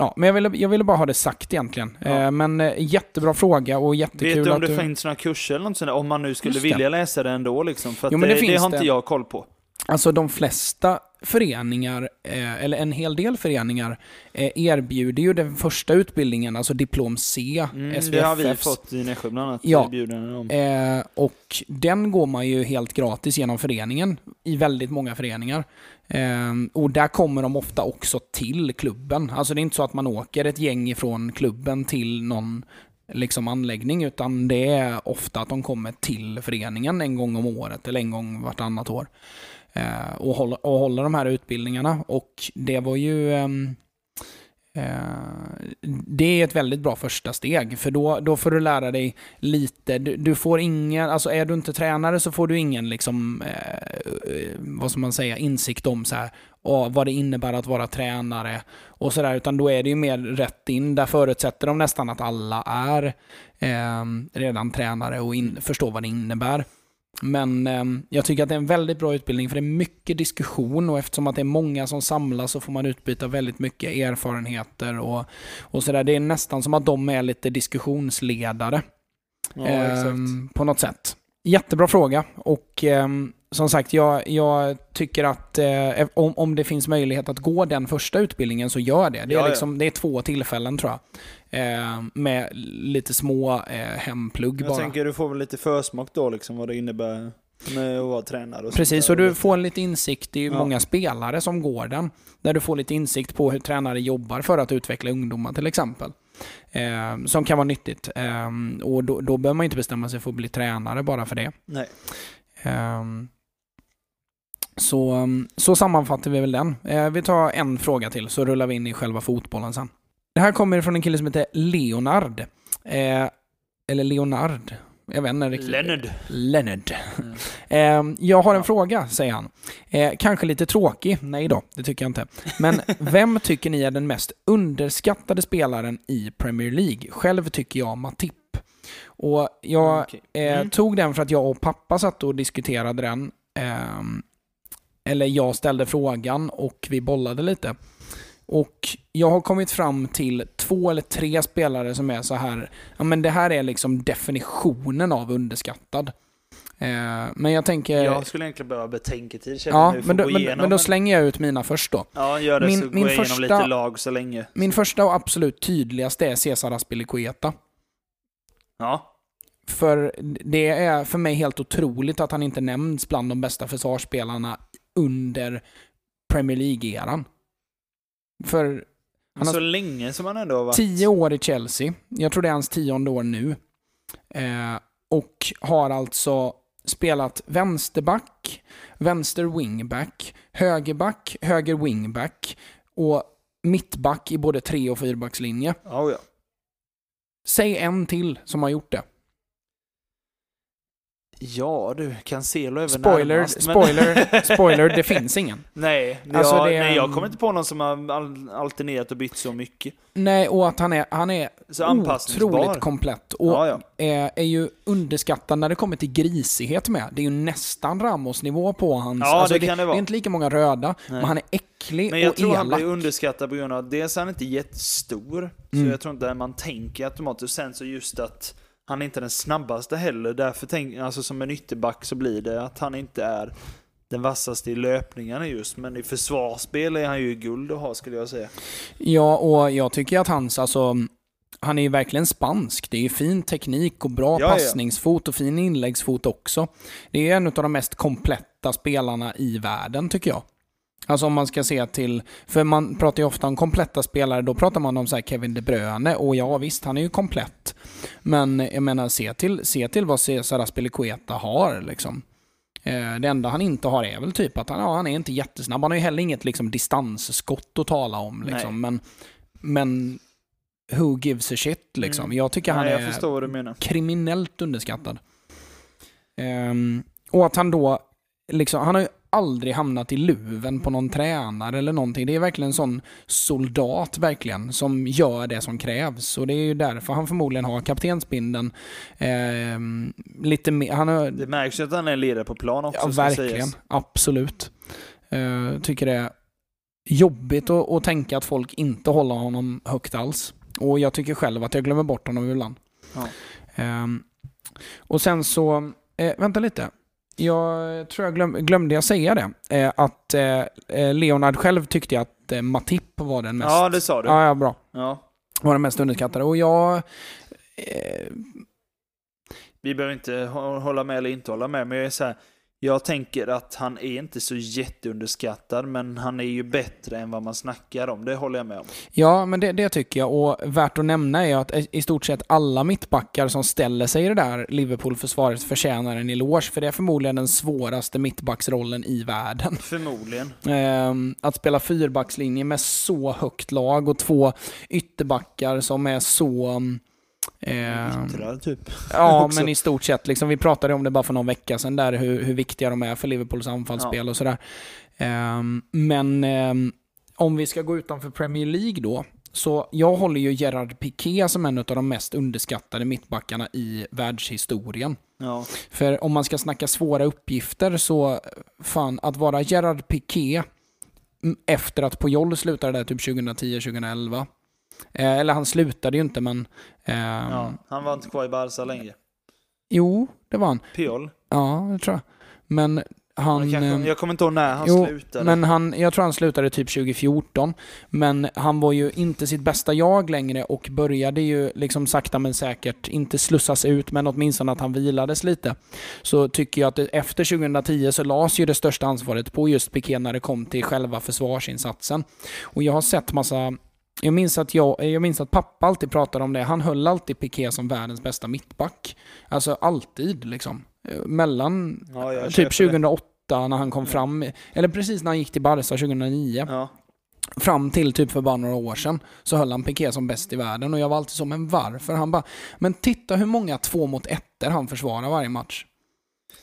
Ja, men jag ville, jag ville bara ha det sagt egentligen. Ja. Ehm, men eh, jättebra fråga och jättekul Vet du om att det du... finns några kurser eller något sånt där, om man nu skulle vilja läsa det ändå liksom? För att Jo, men det, det det, har inte jag koll på. Alltså de flesta föreningar, eh, eller en hel del föreningar, eh, erbjuder ju den första utbildningen, alltså diplom C, Mm, det har vi SVFFs. fått i Nässjö bland annat. Ja. om. Eh, och den går man ju helt gratis genom föreningen i väldigt många föreningar. Och där kommer de ofta också till klubben. Alltså det är inte så att man åker ett gäng ifrån klubben till någon liksom anläggning utan det är ofta att de kommer till föreningen en gång om året eller en gång vartannat år. Eh, och, hålla och hålla de här utbildningarna. Och det var ju ehm, Eh, det är ett väldigt bra första steg, för då, då får du lära dig lite. Du, du får ingen, alltså är du inte tränare så får du ingen, liksom, eh, eh, vad ska man säga, insikt om så här, och vad det innebär att vara tränare och sådär, utan då är det ju mer rätt in. Där förutsätter de nästan att alla är eh, redan tränare och in, förstår vad det innebär. Men eh, jag tycker att det är en väldigt bra utbildning för det är mycket diskussion och eftersom att det är många som samlas så får man utbyta väldigt mycket erfarenheter och, och sådär. Det är nästan som att de är lite diskussionsledare Ja, eh, på något sätt. Jättebra fråga och eh, som sagt, jag, jag tycker att eh, om, om det finns möjlighet att gå den första utbildningen så gör det. Det är, Ja, ja. liksom, det är två tillfällen tror jag. Eh, med lite små eh, hemplugg Jag bara. tänker du får väl lite försmak då liksom vad det innebär med att vara tränare och Precis, och du får lite insikt. Ju Ja. många spelare som går den. Där du får lite insikt på hur tränare jobbar för att utveckla ungdomar till exempel. Eh, som kan vara nyttigt. Eh, och då, då behöver man inte bestämma sig för att bli tränare bara för det. Nej. Eh, så, så sammanfattar vi väl den. Eh, vi tar en fråga till så rullar vi in i själva fotbollen sen. Det här kommer från en kille som heter Leonard. Eh, eller Leonard. Jag vet inte riktigt. Leonard. Leonard. Mm. Eh, jag har en fråga, säger han. Eh, kanske lite tråkig. Nej då, det tycker jag inte. Men vem tycker ni är den mest underskattade spelaren i Premier League? Själv tycker jag Matip. Och jag Okej. eh, Mm. tog den för att jag och pappa satt och diskuterade den. Ehm, eller jag ställde frågan och vi bollade lite. Och jag har kommit fram till två eller tre spelare som är så här, ja men det här är liksom definitionen av underskattad. Eh, men jag tänker, Jag skulle egentligen behöva betänketid känner ja, nu men då, men, igenom. men då slänger jag ut mina först då. Ja, gör det min- så min går jag igenom första- lite lag så länge. Min första och absolut tydligaste är Cesar Aspilicueta. Ja. För det är för mig helt otroligt att han inte nämns bland de bästa försvarsspelarna under Premier League-eran. För Han har- Så länge som han ändå har varit... tio år i Chelsea, jag tror det är hans tionde år nu, eh, och har alltså spelat vänsterback, vänster wingback, högerback, höger wingback och mittback i både tre och fyrbackslinje. Ja, ja. Säg en till som har gjort det. Ja du, Cancelo är väl Spoiler, närmast, men- spoiler, spoiler, det finns ingen. nej, Alltså, jag, det är nej, jag kommer inte på någon som har al- alternerat och bytt så mycket. Nej, och att han är, han är Så otroligt komplett. Och Ja, ja. är, är ju underskattad när det kommer till grisighet med. Det är ju nästan Ramos-nivå på hans... Ja, alltså det kan det vara. är inte lika många röda, Nej. men han är äcklig Men jag och tror han elak. blir underskattad på grund av att dels är han inte jättestor, Mm. så jag tror inte man tänker automatiskt. Och sen så just att han är inte den snabbaste heller. Därför tänk, alltså som en ytterback så blir det att han inte är den vassaste i löpningarna just. Men i försvarsspel är han ju guld att ha skulle jag säga. Ja, och jag tycker att hans, alltså, han är ju verkligen spansk. Det är ju fin teknik och bra Ja, passningsfot och fin inläggsfot också. Det är en av de mest kompletta spelarna i världen, tycker jag. Alltså om man ska se till, för man pratar ju ofta om kompletta spelare, då pratar man om så här Kevin De Bruyne, och ja visst, han är ju komplett. Men jag menar, se till, se till vad Cesar Azpilicueta har liksom. Eh, Det enda han inte har är väl typ att han, ja, han är inte jättesnabb. Han har ju heller inget liksom, distansskott att tala om. Liksom. Men, men who gives a shit liksom. Mm. Jag tycker han Nej, jag är kriminellt underskattad. Ehm, och att han då, liksom, han har ju aldrig hamnat i luven på någon tränare eller någonting. Det är verkligen en sån soldat verkligen, som gör det som krävs. Och det är ju därför han förmodligen har kaptensbindeln. Ehm, lite mer, han har, Det märks ju att han är ledare på plan också Ja, verkligen. sägas. Absolut. Uh, tycker det är jobbigt att, att tänka att folk inte håller honom högt alls. Och jag tycker själv att jag glömmer bort honom ibland. Ja. Ehm, och sen så, eh, vänta lite. Jag tror jag glöm, glömde jag säga det. Eh, att eh, eh, Leonard själv tyckte att eh, Matip var den mest... Ja, det sa du. ja, ja, bra. Ja. Var den mest underskattade. Och jag... Eh, Vi behöver inte hå- hålla med eller inte hålla med, men jag är så här, jag tänker att han är inte så jätteunderskattad, men han är ju bättre än vad man snackar om. Det håller jag med om. Ja, men det, det tycker jag. Och värt att nämna är att i stort sett alla mittbackar som ställer sig i det där Liverpool-försvaret förtjänar en eloge, för det är förmodligen den svåraste mittbacksrollen i världen. Förmodligen. Ehm, att spela fyrbackslinje med så högt lag och två ytterbackar som är så... ehm, Yttrar, typ. Ja, men i stort sett. Liksom, vi pratade om det bara för någon vecka sedan, där, hur, hur viktiga de är för Liverpools anfallsspel och sådär. Ehm, men ehm, om vi ska gå utanför Premier League då, så jag håller ju Gerard Piqué som en av de mest underskattade mittbackarna i världshistorien. Ja. För om man ska snacka svåra uppgifter så, fan, att vara Gerard Piqué mm, efter att Puyol slutade där typ 2010-2011. Eh, eller han slutade ju inte men... ehm, ja. Han var inte kvar i Barca längre. Jo, det var han. Piol. Ja, det tror jag. Men han... Kanske, ehm, jag kommer inte ihåg när han jo, slutade. Men han, jag tror han slutade typ 2014. Men han var ju inte sitt bästa jag längre och började ju liksom sakta men säkert, inte slussas ut, men åtminstone att han vilades lite. Så tycker jag att det, efter 2010 så lades ju det största ansvaret på just Piqué när det kom till själva försvarsinsatsen. Och jag har sett massa jag minns, att jag, jag minns att pappa alltid pratade om det. Han höll alltid Piqué som världens bästa mittback. Alltså alltid liksom. Mellan ja, typ köper det. 2008 när han kom fram, eller precis när han gick till Barca 2009, Ja. fram till typ för bara några år sedan, så höll han Piqué som bäst i världen och jag var alltid så, men varför? Han bara, men titta hur många två mot ettor han försvarar varje match.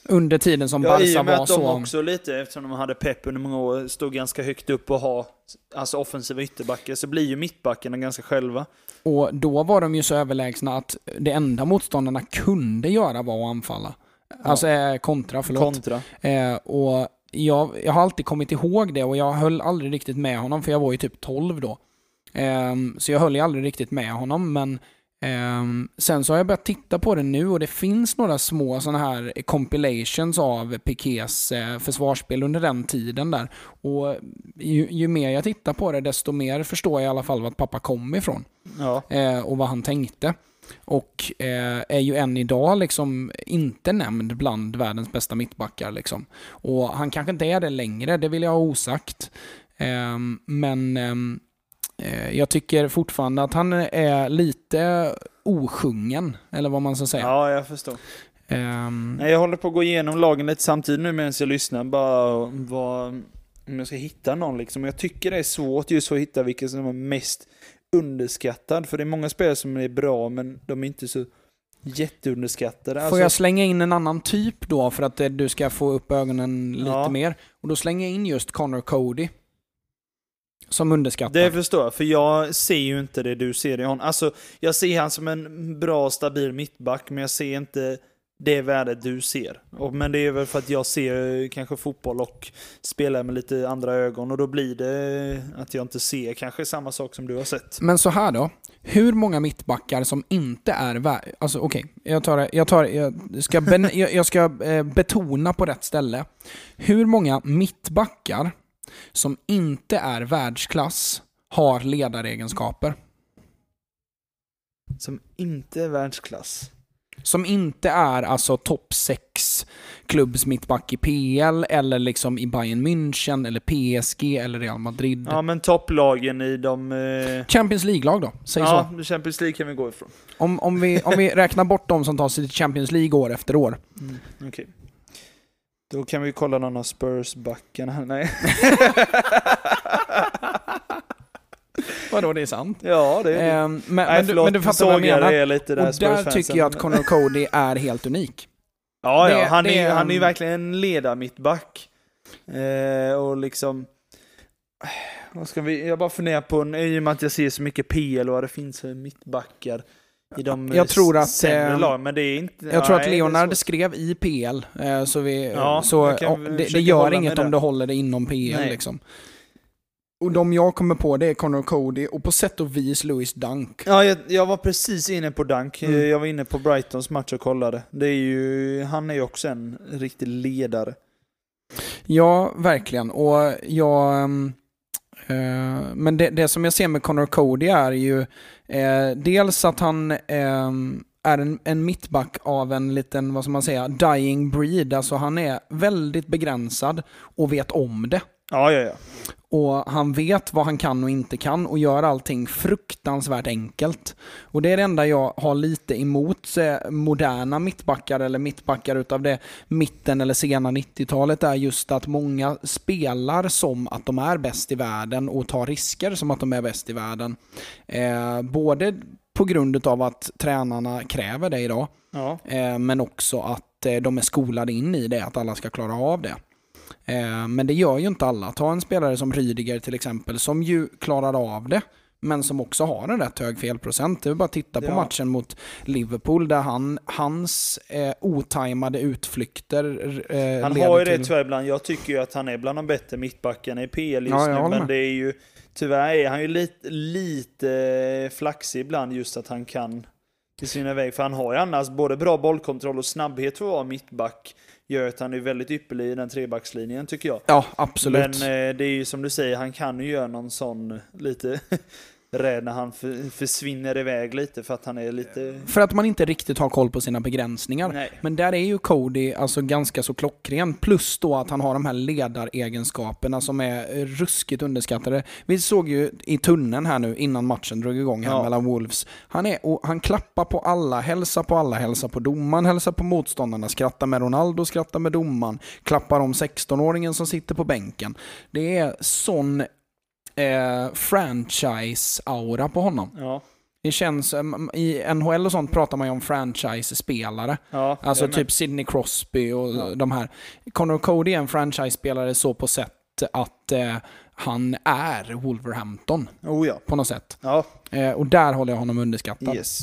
Under tiden som Ja, i Barca och med var att de så... också lite, eftersom de hade Pep under många år, stod ganska högt upp och ha alltså offensiva ytterbackar, så blir ju mittbackarna ganska själva. Och då var de ju så överlägsna att det enda motståndarna kunde göra var att anfalla. Alltså eh, kontra, förlåt. Kontra. Eh, och jag, jag har alltid kommit ihåg det och jag höll aldrig riktigt med honom för jag var ju typ 12 då. Ehm, så jag höll ju aldrig riktigt med honom men ehm, sen så har jag börjat titta på det nu och det finns några små sådana här compilations av Pikés eh, försvarsspel under den tiden där. Och ju, ju mer jag tittar på det desto mer förstår jag i alla fall vart pappa kom ifrån Ja. eh, och vad han tänkte. Och eh, är ju än idag liksom inte nämnd bland världens bästa mittbackar. Liksom. Och han kanske inte är det längre, det vill jag ha osagt. Ehm, men ehm, eh, jag tycker fortfarande att han är lite osjungen, eller vad man ska säga. ja, jag förstår. Nej, jag håller på att gå igenom lagen lite samtidigt nu medan jag lyssnar, bara vad, om jag ska hitta någon liksom. Jag tycker det är svårt just att hitta vilken som är mest underskattad, för det är många spelare som är bra, men de är inte så jätteunderskattade. Får Alltså, jag slänga in en annan typ då för att eh, du ska få upp ögonen lite Ja. mer? Och då slänger jag in just Connor Cody. Som underskattad. Det förstår jag, för jag ser ju inte det du ser i honom. Alltså, jag ser han som en bra, stabil mittback, men jag ser inte det värdet du ser. Och, men det är väl för att jag ser kanske fotboll och spelar med lite andra ögon, och då blir det att jag inte ser kanske samma sak som du har sett. Men så här då. Hur många mittbackar som inte är vär... Alltså okej, jag tar. Jag, tar, jag ska, ben, jag, jag ska eh, betona på rätt ställe. Hur många mittbackar som inte är världsklass har ledaregenskaper? Som inte är världsklass. Som inte är alltså topp 6 klubbs mittback i PL eller liksom i Bayern München eller PSG eller Real Madrid. Ja, men topplagen i de... Eh... Champions League-lag då, säg så. Ja, Champions League kan vi gå ifrån. Om, om, vi, om vi räknar bort de som tar sig till Champions League år efter år. Mm, Okej. Då kan vi kolla någon av Spurs-backarna. Nej. Vadå, det är sant? ja, det är det. Ehm, men, Nej, men, du, förlåt, men du fattar vad jag menar. är lite där Och där tycker jag att Connor Cody är helt unik. Ja, ja det- han, det är, han är ju en- verkligen en ledarmittback. Eh, och liksom... Vad ska vi... Jag bara funderar på, i och med att jag ser så mycket PL och det finns mittbackar i de Jag tror att, sämre eh, lag, men det är inte... Jag tror att Leonard skrev i PL, eh, så, vi, Ja, så det, det gör inget om du håller det inom PL. Nej. Liksom. Och de jag kommer på det är Connor Cody och på sätt och vis Louis Dunk. Ja, jag, jag var precis inne på Dunk. Mm. Jag var inne på Brightons match och kollade. Det är ju, han är ju också en riktig ledare. Ja, verkligen. Och jag... ehm, eh, men det, det som jag ser med Connor Cody är ju eh, dels att han eh, är en, en mittback av en liten, vad ska man säga, dying breed. Alltså han är väldigt begränsad och vet om det. Ja, ja, ja. Och han vet vad han kan och inte kan och gör allting fruktansvärt enkelt. Och det är det enda jag har lite emot moderna mittbackar eller mittbackar utav det mitten eller sena 90-talet är just att många spelar som att de är bäst i världen och tar risker som att de är bäst i världen. Eh, både på grund av att tränarna kräver det idag, ja. eh, men också att eh, de är skolade in i det, att alla ska klara av det. Eh, Men det gör ju inte alla. Ta en spelare som Rydiger till exempel, som ju klarar av det, men som också har en rätt hög felprocent. Det är bara att titta på Ja. matchen mot Liverpool, där han, hans eh, otajmade utflykter eh, Han har ju det till... tyvärr ibland. Jag tycker ju att han är bland de bättre mittbackarna i PL just Ja, nu. Men med. det är ju, tyvärr är han ju lite, lite flaxig ibland just att han kan försvinna iväg. För han har ju annars både bra bollkontroll och snabbhet för att vara mittback. Gör att han är väldigt ypperlig i den trebackslinjen tycker jag. Ja, absolut. Men eh, det är ju som du säger, han kan ju göra någon sån lite rädd när han för, försvinner iväg lite för att han är lite... För att man inte riktigt har koll på sina begränsningar. Nej. Men där är ju Cody alltså ganska så klockren. Plus då att han har de här ledaregenskaperna som är ruskigt underskattade. Vi såg ju i tunneln här nu innan matchen drog igång här Ja. mellan Wolves. Han, är, och han klappar på alla, hälsar på alla, hälsar på domaren, hälsar på motståndarna, skrattar med Ronaldo, skrattar med domaren, klappar om 16-åringen som sitter på bänken. Det är sån eh, franchise-aura på honom. Ja, Det känns, em, i NHL och sånt pratar man ju om franchise-spelare. ja. Alltså typ Sidney Crosby och Ja. de här. Connor Cody är en franchise-spelare så på sätt att eh, han är Wolverhampton Oh ja. på något sätt. Ja, Eh, och där håller jag honom underskattad. yes.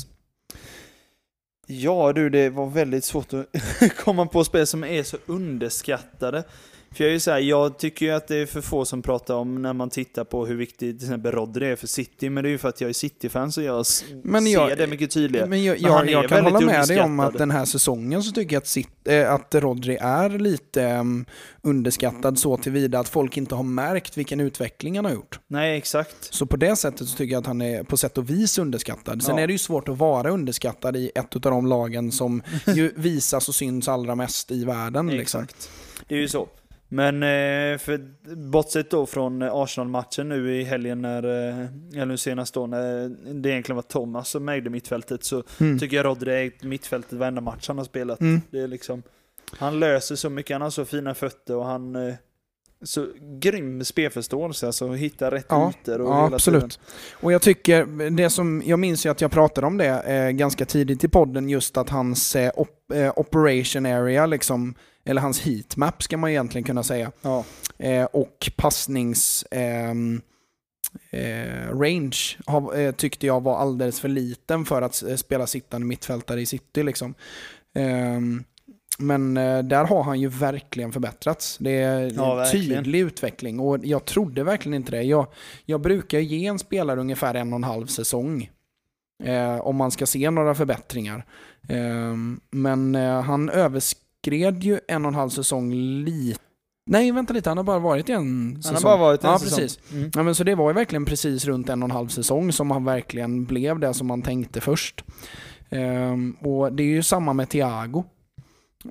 Ja du, det var väldigt svårt att komma på spel som är så underskattade. För jag är så här, jag tycker ju att det är för få som pratar om när man tittar på hur viktigt till exempel Rodri är för City, men det är ju för att jag är City-fan så jag, Men ser jag- det mycket tydligare. Men jag, Men jag, kan hålla med dig om att den här säsongen så tycker jag att, Sit, eh, att Rodri är lite em, underskattad så tillvida att folk inte har märkt vilken utveckling han har gjort. Nej, exakt. Så på det sättet så tycker jag att han är på sätt och vis underskattad. Sen Ja. är det ju svårt att vara underskattad i ett av de lagen som ju visas och syns allra mest i världen. Liksom. Exakt. Det är ju så. Men eh, för, bortsett då från Arsenal-matchen nu i helgen, när, eh, eller nu senast då, när det egentligen var Thomas som ägde mittfältet, så Mm. tycker jag Rodri ägt mittfältet varenda match han har spelat. Mm. Det är liksom, han löser så mycket, han har så fina fötter och han eh, så grym spelförståelse, alltså hittar rätt Ja, ytor och Ja, absolut. tiden. Och jag tycker, det som, jag minns ju att jag pratade om det eh, ganska tidigt i podden, just att hans eh, op, eh, operation area, liksom, eller hans heatmap ska man egentligen kunna säga, Ja, eh, och passnings... ehm, Eh, range har, eh, tyckte jag var alldeles för liten för att eh, spela sittande mittfältare i city. Liksom. Ehm, men eh, där har han ju verkligen förbättrats. Det är Ja, en verkligen. tydlig utveckling och jag trodde verkligen inte det. Jag, jag brukar ge en spelare ungefär en och en halv säsong eh, om man ska se några förbättringar. Ehm, men han överskred ju en och en halv säsong lite. Nej, vänta lite. Han har bara varit i en säsong. han har bara varit en Ja, säsong. precis. Mm. Ja, men så det var ju verkligen precis runt en och en halv säsong som han verkligen blev det som man tänkte först. Ehm, och det är ju samma med Thiago.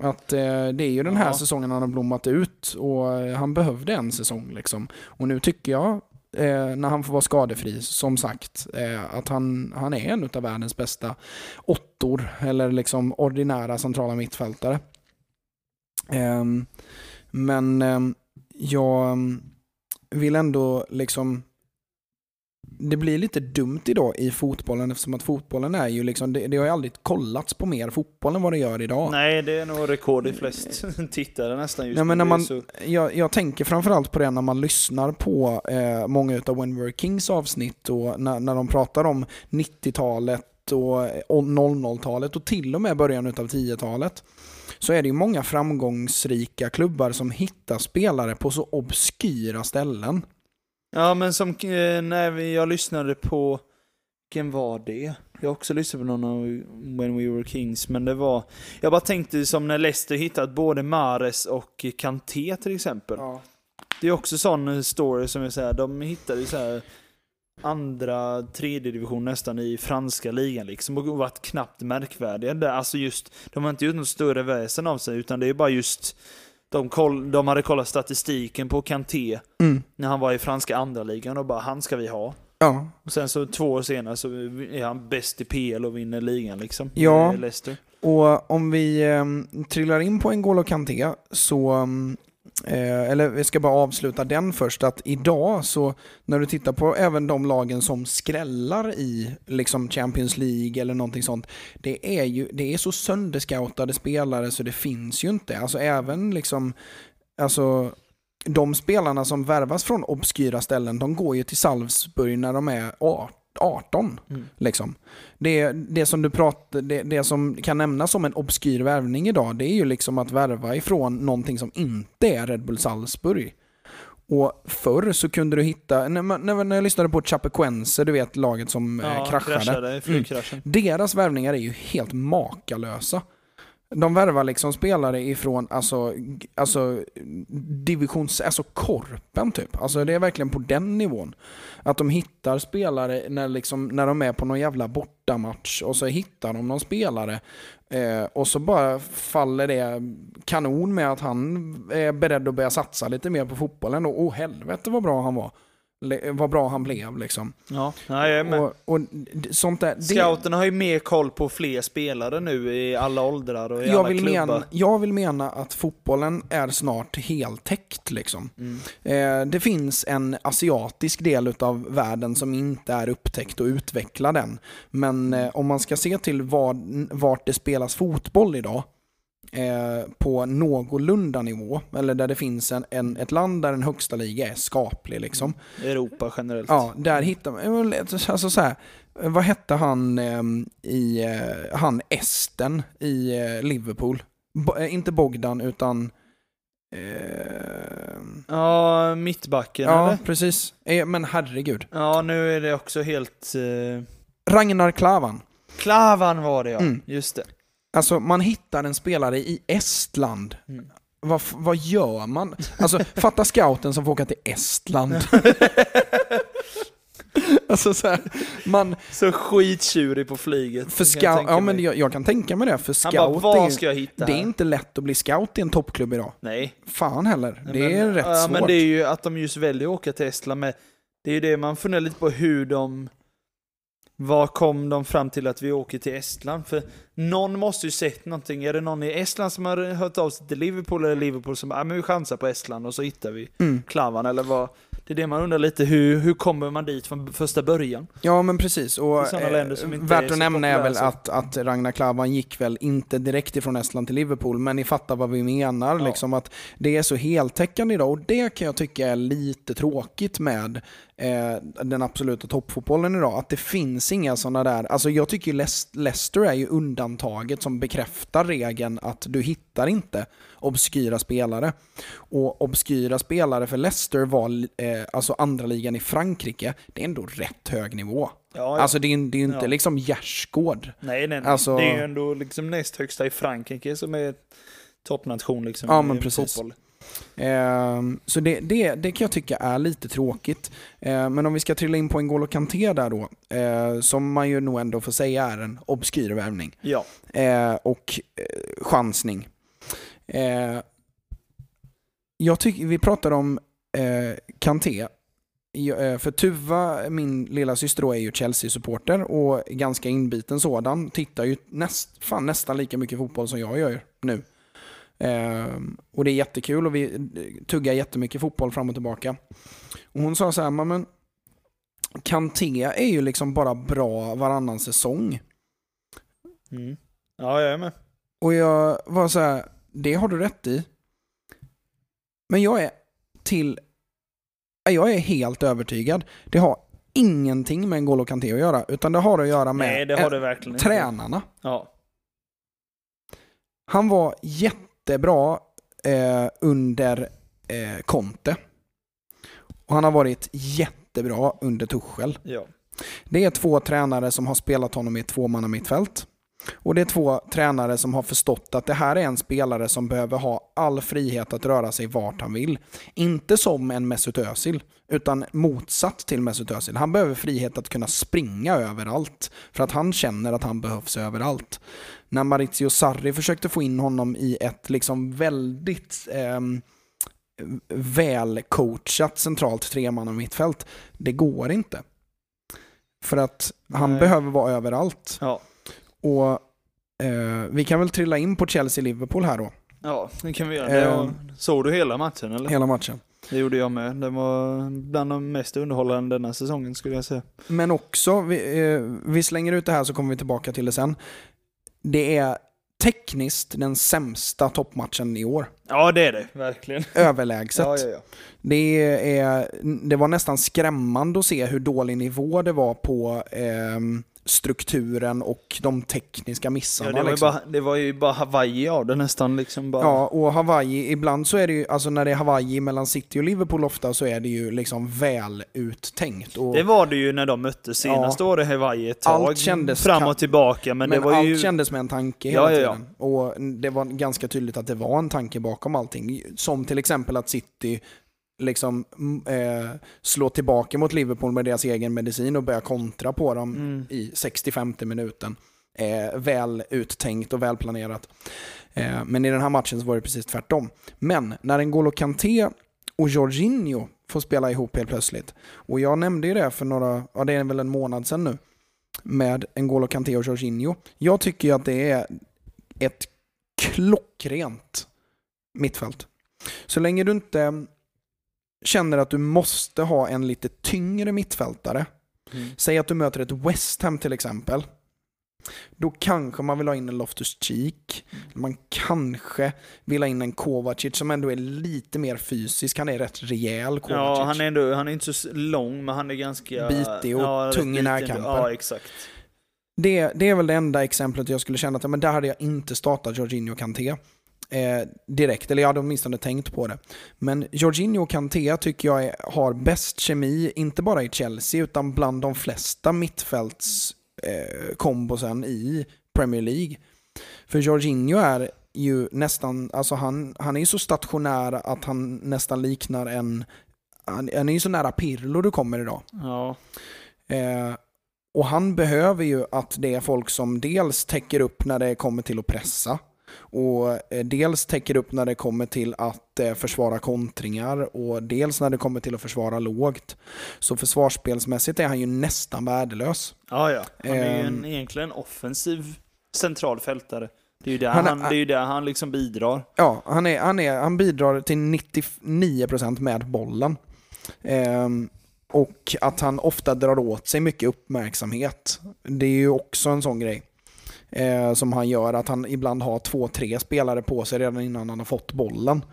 Att eh, det är ju den här Ja. säsongen han har blommat ut och eh, han behövde en säsong liksom. Och nu tycker jag, eh, när han får vara skadefri, som sagt, eh, att han, han är en av världens bästa åttor, eller liksom ordinära centrala mittfältare. Ehm, men ehm, jag ehm, vill ändå liksom det blir lite dumt idag i fotbollen eftersom att fotbollen är ju liksom, det, det har ju aldrig kollats på mer fotboll än vad det gör idag. Nej, det är nog rekord i flest tittare nästan just Nej, men när man, så- jag, jag tänker framförallt på det när man lyssnar på eh, många av When We Were Kings avsnitt och när, när de pratar om 90-talet och, och 00-talet och till och med början av 10-talet så är det ju många framgångsrika klubbar som hittar spelare på så obskyra ställen. Ja, men som eh, när jag lyssnade på, vilken var det? Jag har också lyssnat på någon av When We Were Kings, men det var, jag bara tänkte som när Leicester hittat både Mares och Kanté till exempel. Ja. Det är också sån story som jag säger, de hittade så här andra, tredje division nästan i franska ligan liksom och varit knappt märkvärdiga där. Alltså just, de har inte gjort något större väsen av sig utan det är bara just de, koll, de hade kollat statistiken på Kanté Mm. när han var i franska andra ligan och bara han ska vi ha. Ja. Och sen så två år senare så är han bäst i PL och vinner ligan liksom. Ja. Leicester. Och om vi eh, trillar in på N'Golo Kanté så, mm, eh, eller vi ska bara avsluta den först, att idag så när du tittar på även de lagen som skrällar i liksom Champions League eller någonting sånt, det är ju det är så sönderscoutade spelare så det finns ju inte. Alltså även liksom, alltså de spelarna som värvas från obskyra ställen, de går ju till Salzburg när de är 18. Mm. Liksom. Det, det, som du pratar, det, det som kan nämnas som en obskyr värvning idag, det är ju liksom att värva ifrån någonting som inte är Red Bull Salzburg. Och förr så kunde du hitta, när, när, jag lyssnade på Chapecoense, du vet laget som eh, Ja, kraschade. kraschade, flygkraschen. Deras värvningar är ju helt makalösa. De värvar liksom spelare ifrån alltså, alltså divisions, alltså korpen typ. Alltså det är verkligen på den nivån. Att de hittar spelare när, liksom, när de är på någon jävla bortamatch och så hittar de någon spelare eh, och så bara faller det kanon med att han är beredd att börja satsa lite mer på fotbollen. Och oh, helvete vad bra han var. Vad bra han blev liksom. Ja, är med. Och, och sånt där, Scouterna har ju mer koll på fler spelare nu i alla åldrar och i jag alla vill, klubbar. mena, jag vill mena att fotbollen är snart heltäckt. Liksom. Mm. Eh, det finns en asiatisk del av världen som inte är upptäckt och utvecklad än. Men eh, om man ska se till vad, vart det spelas fotboll idag eh, på någorlunda nivå, eller där det finns en, en, ett land där den högsta liga är skaplig. Liksom. Europa generellt. Ja, där hittar man... Alltså så här, vad hette han ehm, i... eh, Han esten i eh, Liverpool? Bo, inte Bogdan, utan... Eh, Ja, mittbacken ja, eller? precis. Men herregud. Ja, nu är det också helt... Uh... Ragnar Klavan. Klavan var det ja, Mm. just det. Alltså, man hittar en spelare i Estland. Mm. Vad, vad gör man? Alltså, fatta scouten som får åka till Estland. alltså så här, man... Så skittjurig på flyget. För scout, ja men jag, jag kan tänka mig det, för scout bara, vad ska jag hitta det är här? inte lätt att bli scout i en toppklubb idag. Nej. Fan heller, Nej, det men, är rätt ja, svårt. Men det är ju att de just väljer att åka till Estland med. Det är ju det man funderar lite på hur de... Vad kom de fram till att vi åker till Estland? För någon måste ju sett någonting. Är det någon i Estland som har hört av sig till Liverpool eller Liverpool som ah, men vi chansar på Estland och så hittar vi Mm. Klavan eller vad? Det är det man undrar lite, hur, hur kommer man dit från första början? Ja men precis, och eh, värt att nämna är väl att, att Ragnar Klavan gick väl inte direkt ifrån Estland till Liverpool, men ni fattar vad vi menar. Ja. Liksom att det är så heltäckande idag och det kan jag tycka är lite tråkigt med eh, den absoluta toppfotbollen idag. Att det finns inga sådana där, alltså jag tycker Leic- Leicester är ju undantaget som bekräftar regeln att du hittar inte obskyra spelare. Och obskyra spelare för Leicester var eh, alltså andra ligan i Frankrike, det är ändå rätt hög nivå. Ja, ja. Alltså det är, det är ju inte Ja. liksom gärdsgård. nej, nej, nej. alltså- Det är ju ändå liksom näst högsta i Frankrike som är toppnation liksom. Ja, men i precis. fotboll. Ehm, så det, det, det kan jag tycka är lite tråkigt. Ehm, men om vi ska trilla in på en N'Golo Kanté där då, eh, som man ju nog ändå får säga är en obskyr värvning. Ja. Eh, och eh, chansning. Eh, jag tycker, vi pratar om eh, Kanté. Eh, För Tuva, min lilla syster då, är ju Chelsea-supporter och ganska inbiten sådan. Tittar ju näst, fan, nästan lika mycket fotboll som jag gör nu. Ehm, och det är jättekul och vi eh, tuggar jättemycket fotboll fram och tillbaka. Och hon sa så här, "Men, men Kanté är ju liksom bara bra varannan säsong. Mm. Ja, jag är med. Och jag var så här, det har du rätt i. Men jag är till, jag är helt övertygad. Det har ingenting med N'Golo Kanté att göra, utan det har att göra med Nej, det har eh, det verkligen inte. tränarna. Ja. Han var jättebra eh, under eh, Conte. Och han har varit jättebra under Tuchel. Ja. Det är två tränare som har spelat honom i ett tvåmanna mittfält. Och det är två tränare som har förstått att det här är en spelare som behöver ha all frihet att röra sig vart han vill. Inte som en Mesut Özil, utan motsatt till Mesut Özil. Han behöver frihet att kunna springa överallt, för att han känner att han behövs överallt. När Maurizio Sarri försökte få in honom i ett liksom väldigt ehm, välcoachat centralt tremanna mittfält, det går inte. För att han Nej. behöver vara överallt. Ja. Och eh, vi kan väl trilla in på Chelsea-Liverpool här då, Ja, det kan vi göra. Ehm. såg du hela matchen eller? hela matchen. Det gjorde jag med. Den var bland de mest underhållande denna säsongen skulle jag säga. Men också, vi, eh, vi slänger ut det här så kommer vi tillbaka till det sen. Det är tekniskt den sämsta toppmatchen i år. Ja, det är det. Verkligen. Överlägset. Ja, ja, ja. Det, är, det var nästan skrämmande att se hur dålig nivå det var på ehm, strukturen och de tekniska missarna. ja det, var ju liksom. bara, det var ju bara Hawaii av det nästan liksom. Bara. Ja, och Hawaii, ibland så är det ju, alltså när det är Hawaii mellan City och Liverpool ofta så är det ju liksom väl uttänkt. Och, Det var det ju när de möttes senast. Var det Hawaii ett tag. Allt kändes fram och tillbaka. Men, men det var allt ju... kändes med en tanke Ja, hela ja, ja. tiden. Och det var ganska tydligt att det var en tanke bakom allting. Som till exempel att City liksom mm, eh, slår tillbaka mot Liverpool med deras egen medicin och börjar kontra på dem Mm. i 65 minuten. Eh, väl uttänkt och välplanerat. Eh, men i den här matchen så var det precis tvärtom. Men när N'Golo Kanté och Jorginho får spela ihop helt plötsligt. Och jag nämnde ju det för några, ja det är väl en månad sedan nu. Med N'Golo Kanté och Jorginho. Jag tycker ju att det är ett klockrent mittfält. Så länge du inte känner att du måste ha en lite tyngre mittfältare Mm. Säg att du möter ett West Ham till exempel. Då kanske man vill ha in en Loftus Cheek. Man kanske vill ha in en Kovacic som ändå är lite mer fysisk. Han är rätt rejäl Kovacic. Ja, han är, ändå, han är inte så lång, men han är ganska... Bitig och ja, tung i liten. närkamper. Ja, exakt. det, det är väl det enda exemplet jag skulle känna att men där hade jag inte startat Jorginho Kanté. Eh, direkt, eller jag hade åtminstone tänkt på det. Men Jorginho och Kanté tycker jag är, har bäst kemi, inte bara i Chelsea, utan bland de flesta mittfälts eh, i Premier League. För Jorginho är ju nästan, alltså han, han är ju så stationär att han nästan liknar en, han, han är ju så nära Pirlo du kommer idag. Ja. Eh, och han behöver ju att det är folk som dels täcker upp när det kommer till att pressa och eh, dels täcker upp när det kommer till att eh, försvara kontringar och dels när det kommer till att försvara lågt. Så försvarsspelsmässigt är han ju nästan värdelös. Ja, ja. Han är ju en, Ehm. egentligen offensiv central fältare. Det är ju där Han han, det är ju där han liksom bidrar. Ja, han, är, han, är, han bidrar till 99% med bollen. Ehm, och att han ofta drar åt sig mycket uppmärksamhet. Det är ju också en sån grej. Eh, som han gör, att han ibland har två, tre spelare på sig redan innan han har fått bollen.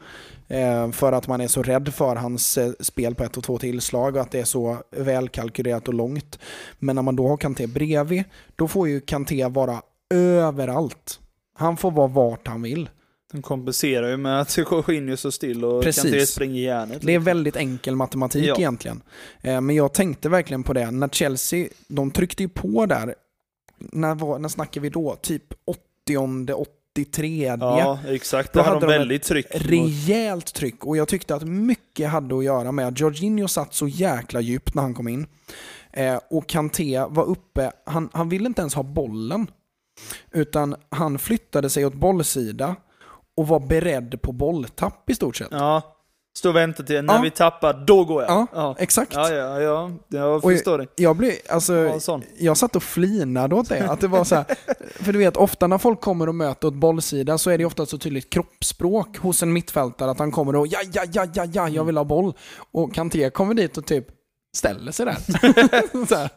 Eh, för att man är så rädd för hans eh, spel på ett och två tillslag och att det är så välkalkylerat och långt. Men när man då har Kanté bredvid, då får ju Kanté vara överallt. Han får vara vart han vill. Han kompenserar ju med att Jorginho står still och Precis. Kanté springer i järnet. Det är väldigt enkel matematik Ja. egentligen. Eh, Men jag tänkte verkligen på det. När Chelsea, de tryckte ju på där, när, var, när snackar vi då? Typ 80 83 Ja, exakt. Då Då hade de väldigt tryck. Rejält tryck. Och jag tyckte att mycket hade att göra med att Jorginho satt så jäkla djupt när han kom in. Eh, och Kanté var uppe, han, han ville inte ens ha bollen. Utan han flyttade sig åt bollsida och var beredd på bolltapp i stort sett. Ja. Stå och vänta till när Ja. vi tappar, då går jag. Ja, ja. Exakt. Ja, ja, ja. Jag förstår det. Jag blev, alltså, Ja, jag satt och flinade åt det. Att det var så här, för du vet, ofta när folk kommer och möter åt bollsida så är det ofta så tydligt kroppsspråk hos en mittfältare att han kommer och ja, ja, ja, ja, ja, jag vill ha boll. Och Kanté kommer dit och typ ställer sig där. så här.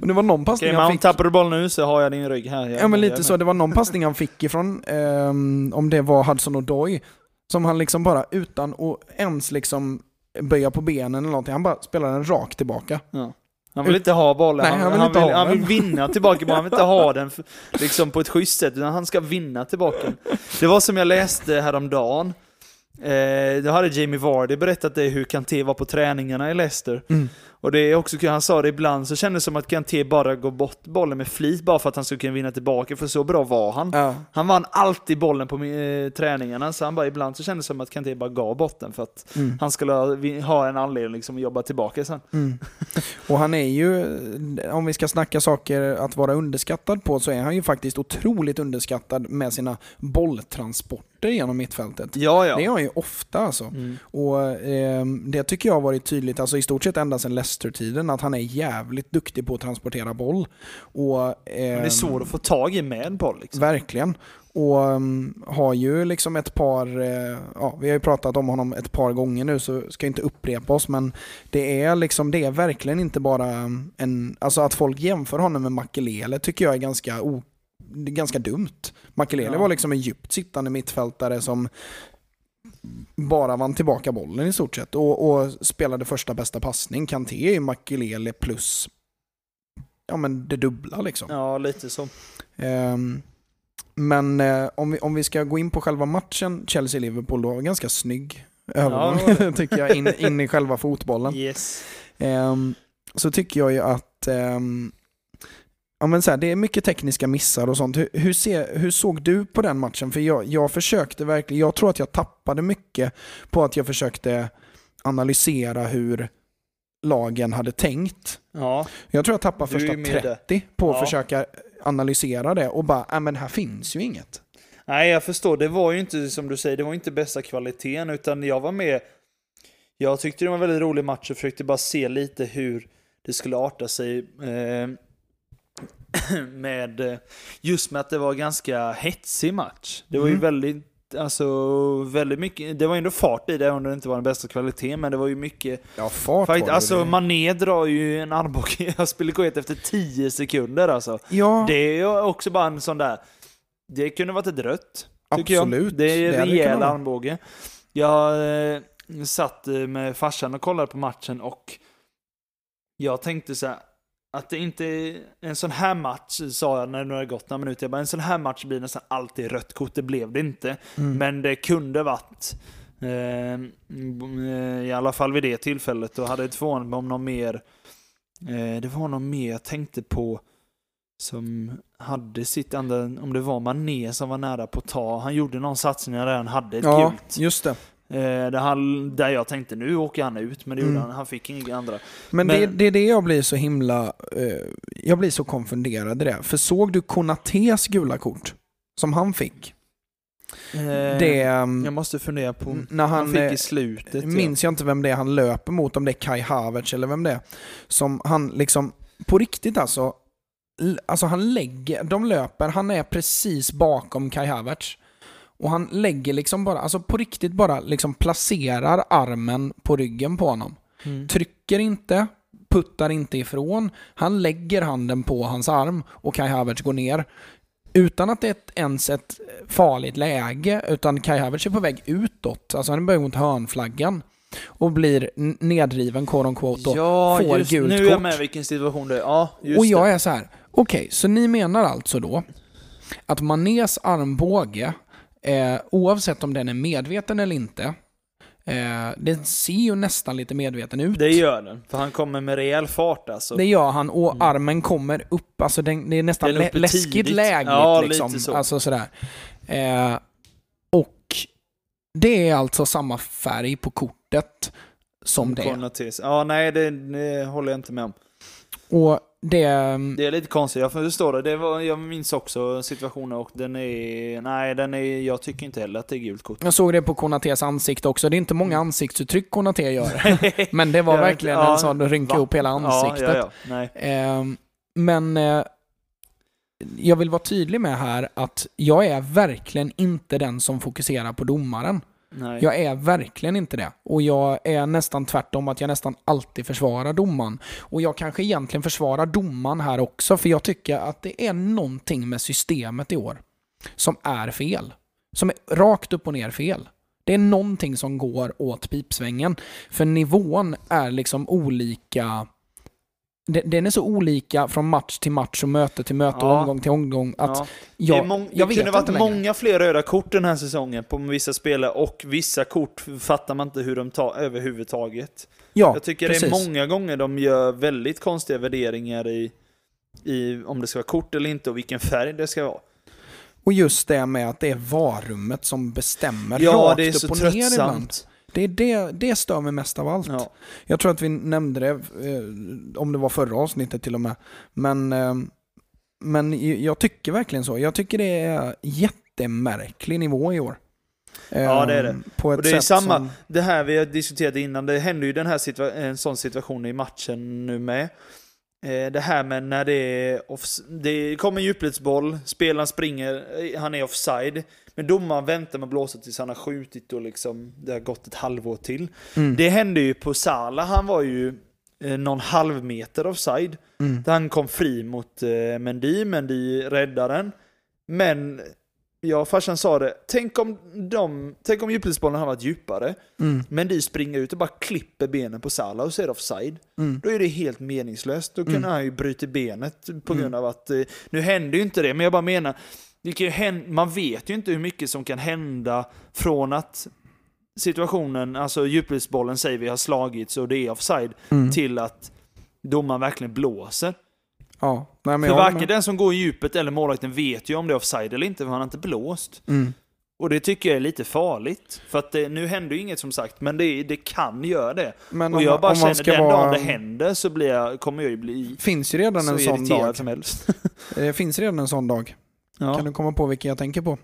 Och det var någon passning Okej, han fick. tappar du boll nu så har jag din rygg här. Ja men lite så, det var någon passning han fick ifrån, ehm, om det var Hudson Odoi, som han liksom bara utan att ens liksom böja på benen eller någonting, han bara spelade den rakt tillbaka. Ja. Han vill inte ha bollen, Nej, han, han vill han, inte vill, ha han vill vinna tillbaka bollen, han vill inte ha den liksom på ett schysst sätt, utan han ska vinna tillbaka. Det var som jag läste häromdagen, Eh, då hade Jamie Vardy berättat det hur Kanté var på träningarna i Leicester. Mm. Och det är också kul, han sa det ibland så kändes det som att Kanté bara går bort bollen med flit bara för att han skulle kunna vinna tillbaka, för så bra var han. Ja. Han vann alltid bollen på eh, träningarna, så han bara ibland så kändes det som att Kanté bara gav bort den för att Mm. han skulle ha, ha en anledning liksom att jobba tillbaka sen. Mm. Och han är ju, om vi ska snacka saker att vara underskattad på, så är han ju faktiskt otroligt underskattad med sina bolltransporter genom mittfältet. Ja, ja. Det är han ju ofta alltså. Mm. Och eh, Det tycker jag har varit tydligt, alltså i stort sett ända sedan Leicester-tiden, att han är jävligt duktig på att transportera boll. Och, eh, Men det är svårt att få tag i med en boll liksom. Verkligen. Och um, har ju liksom ett par, eh, ja vi har ju pratat om honom ett par gånger nu så ska jag inte upprepa oss men det är liksom, det är verkligen inte bara en, alltså att folk jämför honom med Makelele tycker jag är ganska, o, det är ganska dumt. Makelele Ja. var liksom en djupt sittande mittfältare som bara vann tillbaka bollen i stort sett och, och spelade första bästa passning. Kanté är ju Makelele plus ja men det dubbla liksom. Ja, lite så. Ehm, men eh, om, vi, om vi ska gå in på själva matchen, Chelsea-Liverpool, då, ganska snygg övergång Ja. tycker jag, in, in i själva fotbollen. Yes. Ehm, så tycker jag ju att ehm, ja, men så här, det är mycket tekniska missar och sånt. Hur, hur, ser, hur såg du på den matchen? För jag, jag försökte verkligen, jag tror att jag tappade mycket på att jag försökte analysera hur lagen hade tänkt. Ja, Jag tror jag tappade första ju med 30 på att Ja. försöka analysera det och bara, nej men här finns ju inget. Nej, jag förstår. Det var ju inte, som du säger, det var inte bästa kvaliteten, utan jag var med. Jag tyckte det var en väldigt rolig match och försökte bara se lite hur det skulle arta sig eh, med, eh, just med att det var ganska hetsig match. Det var ju Mm. väldigt, alltså väldigt mycket, det var ändå fart i det, om det inte var den bästa kvaliteten, men det var ju mycket Ja, fart fight. var det. Alltså Mané drar ju en armbåge, jag gå ut efter 10 sekunder alltså. Ja, Det är ju också bara en sån där... Det kunde varit ett rött. Absolut. Jag. Det är en rejäl armbåge. Jag eh, satt eh, med farsan och kollade på matchen och jag tänkte så här, att det inte är en sån här match, sa jag när det har gått några minuter, jag bara, en sån här match blir nästan alltid rött kort, det blev det inte. mm. Men det kunde varit. Eh, I alla fall vid det tillfället. Och hade det förvånat mig om någon mer. Eh, det var någon mer jag tänkte på. Som hade sitt andra, om det var Mané som var nära på att ta. Han gjorde någon satsning där han hade ett ja gult. just det. Eh, där, han, där jag tänkte nu åker han ut, men det gjorde Mm. han. Han fick inga andra. Men, Men- Det, det är det jag blir så himla... eh, jag blir så konfunderad i det. För såg du Konatés gula kort? Som han fick? Eh, det... ehm, jag måste fundera på. när Han, han... fick i slutet. ja. minns jag inte vem det är han löper mot, om det är Kai Havertz eller vem det är. Som han liksom, på riktigt alltså, alltså han lägger, de löper, han är precis bakom Kai Havertz. Och han lägger liksom bara, alltså på riktigt bara liksom placerar armen på ryggen på honom. Mm. Trycker inte, puttar inte ifrån. Han lägger handen på hans arm och Kai Havertz går ner. Utan att det är ett, ens ett farligt läge, utan Kai Havertz är på väg utåt. Alltså han är på väg mot hörnflaggan. Och blir nedriven, quote on quote, då. Ja, får just, gult nu är jag kort. med vilken situation det är. Ja, just och jag det. är så här. okej, så ni menar alltså då att Manés armbåge, eh, oavsett om den är medveten eller inte, eh, den ser ju nästan lite medveten ut. Det gör den, för han kommer med rejäl fart alltså. Det gör han och armen kommer upp, alltså den, det är nästan lä- läskigt tidigt. lägligt. Ja, liksom. lite så. Alltså sådär. Eh, och det är alltså samma färg på kortet som det. Ja, nej, det, det håller jag inte med om. Och det... Det är lite konstigt, jag förstår det. det var, jag minns också situationen och den är... Nej, den är... Jag tycker inte heller att det är gult kort. Jag såg det på Konatés ansikte också. Det är inte många ansiktsuttryck Konaté gör. Men det var Jag vet- verkligen ja, en sån rynka upp hela ansiktet. Ja, ja. Ehm, men eh, jag vill vara tydlig med här att jag är verkligen inte den som fokuserar på domaren nej. Jag är verkligen inte det. Och jag är nästan tvärtom att jag nästan alltid försvarar domaren. Och jag kanske egentligen försvarar domaren här också, för jag tycker att det är någonting med systemet i år som är fel. Som är rakt upp och ner fel. Det är någonting som går åt pipsvängen. För nivån är liksom olika den är så olika från match till match och möte till möte och Ja. omgång till omgång att Ja. jag, det mång- jag det vet kunde varit längre. många fler röda kort den här säsongen på vissa spelare och vissa kort fattar man inte hur de tar överhuvudtaget. Ja, Jag tycker precis. det är många gånger de gör väldigt konstiga värderingar i, i om det ska vara kort eller inte och vilken färg det ska vara. Och just det med att det är varummet som bestämmer Ja, rakt det är upp så och ner ibland. Det, är det, det stör mig mest av allt. Ja. Jag tror att vi nämnde det, eh, om det var förra avsnittet till och med. Men, eh, men jag tycker verkligen så. Jag tycker det är jättemärklig nivå i år. Ja, det är det. Eh, På ett Och det är samma- Som, Det här vi har diskuterat innan, det händer ju den här situa- en sån situation i matchen nu med. Eh, Det här med när det är det kommer en djupledsboll, spelaren springer, han är offside. Men domaren väntar med att blåsa tills han har skjutit och liksom det har gått ett halvår till. mm, Det hände ju på Salah, han var ju eh, någon halv meter offside. mm, Där han kom fri mot eh, Mendy, Mendy räddade den. Men, ja farsan sa det, tänk om, de, tänk om djupledsbollen hade varit djupare. mm, Mendy springer ut och bara klipper benen på Salah och så är det offside. mm. Då är det helt meningslöst. Då kunde Mm. han ju bryta benet på grund Mm. av att, eh, nu händer ju inte det, men jag bara menar, det kan ju hända, man vet ju inte hur mycket som kan hända från att situationen, alltså djupledsbollen säger vi har slagits och det är offside, Mm. till att domaren verkligen blåser. Ja, nej, men För varken den som går i djupet eller målvakten vet ju om det är offside eller inte, för han har inte blåst. Mm. Och det tycker jag är lite farligt. För att det, nu händer ju inget som sagt, men det, det kan göra det. Men och om, jag bara man känner, ska den vara... dagen det händer så blir jag, kommer jag ju bli finns ju redan så en sån dag. som helst. Det finns redan en sån dag. Ja. Kan du komma på vilken jag tänker på?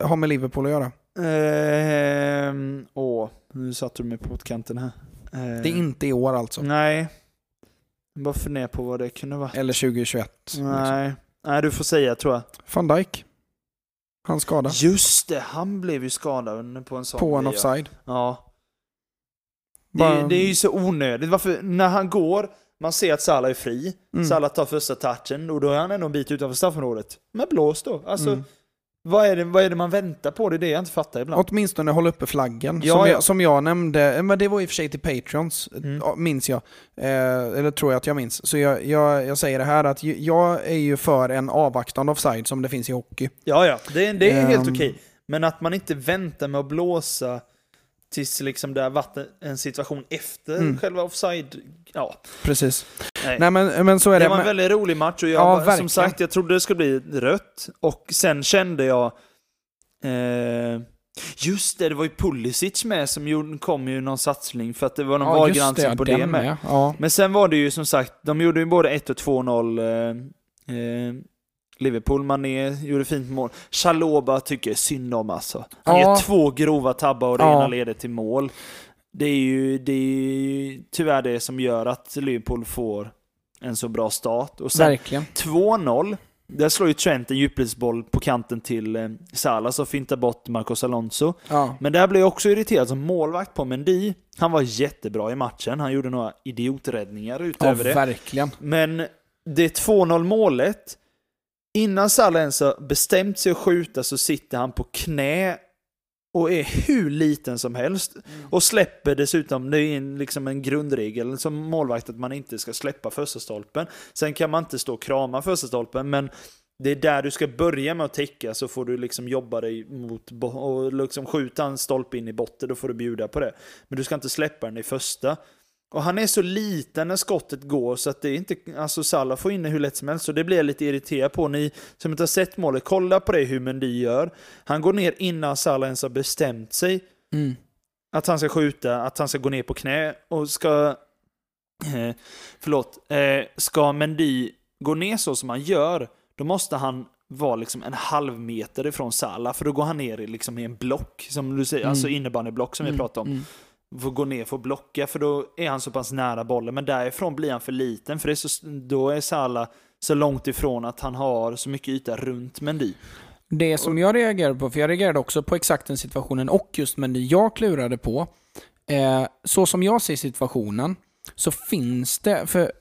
Har med Liverpool att göra. Ehm, åh, nu satte du mig på potkanten här. Ehm, Det är inte i år alltså. Nej. Jag bara funderar på vad det kunde vara. Eller 2021. liksom. Nej. Nej, du får säga tror jag. Van Dijk. Han skada. Just det, han blev ju skadad på en sån På en grej, ja. offside. Ja. Det, det är ju så onödigt. Varför, när han går, man ser att Salah är fri. Mm. Salah tar första touchen och då är han ändå en bit utanför straffområdet. Men blås då. Alltså, Mm. vad, är det, vad är det man väntar på? Det är det jag inte fattar ibland. Åtminstone håll uppe flaggen. Ja, som, ja. Jag, som jag nämnde, men det var i och för sig till Patreons, Mm. ja, minns jag. Eh, eller tror jag att jag minns. Så jag, jag, jag säger det här att jag är ju för en avvaktande offside som det finns i hockey. Ja, ja. Det, det är helt Ehm. okej. Men att man inte väntar med att blåsa tills liksom det har varit en situation efter Mm. själva offside. Ja, Precis. nej. Nej men, men så är det det. var en väldigt rolig match och jag, Ja, verkligen. som sagt, jag trodde det skulle bli rött. Och sen kände jag... Eh, just det, det var ju Pulisic med som gjorde, kom ju någon satsning för att det var någon ja, valgranskning på det den med. Ja. Men sen var det ju som sagt, de gjorde ju både 1 och 2-0. Eh, eh, Liverpool, Mané gjorde fint mål. Chaloba tycker jag synd om alltså. Han Ja. gör två grova tabbar och det Ja. ena leder till mål. Det är ju det är ju tyvärr det som gör att Liverpool får en så bra start. Och sen Verkligen. 2-0. Där slår ju Trent en djupledsboll på kanten till eh, Salah som fintar bort Marcos Alonso. Ja. Men där blev jag också irriterad som målvakt på Mendy. Han var jättebra i matchen. Han gjorde några idioträddningar ja, utöver det. verkligen. Men det 2-0 målet, innan Salah ens har bestämt sig att skjuta så sitter han på knä och är hur liten som helst. Och släpper dessutom, det är en, liksom en grundregel som målvakt att man inte ska släppa första stolpen. Sen kan man inte stå och krama första stolpen, men det är där du ska börja med att täcka så får du liksom jobba dig mot och liksom skjuta en stolpe in i botten, då får du bjuda på det. Men du ska inte släppa den i första. Och han är så liten när skottet går så att det är inte, alltså Salah får in det hur lätt som helst. Så det blir jag lite irriterad på. Ni som inte har sett målet, kolla på det hur Mendy gör. Han går ner innan Salah ens har bestämt sig Mm. att han ska skjuta, att han ska gå ner på knä och ska... Eh, förlåt. Eh, ska Mendy gå ner så som han gör, då måste han vara liksom en halv meter ifrån Salah, för då går han ner i, liksom i en block, som du säger, Mm. alltså innebandyblock som vi Mm, pratade om. mm. Får gå ner för att blocka, för då är han så pass nära bollen, men därifrån blir han för liten, för det är så, då är Salah så långt ifrån att han har så mycket yta runt Mendy. Det som jag reagerade på, för jag reagerade också på exakt den situationen och just men det jag klurade på, eh, så som jag ser situationen, så finns det, för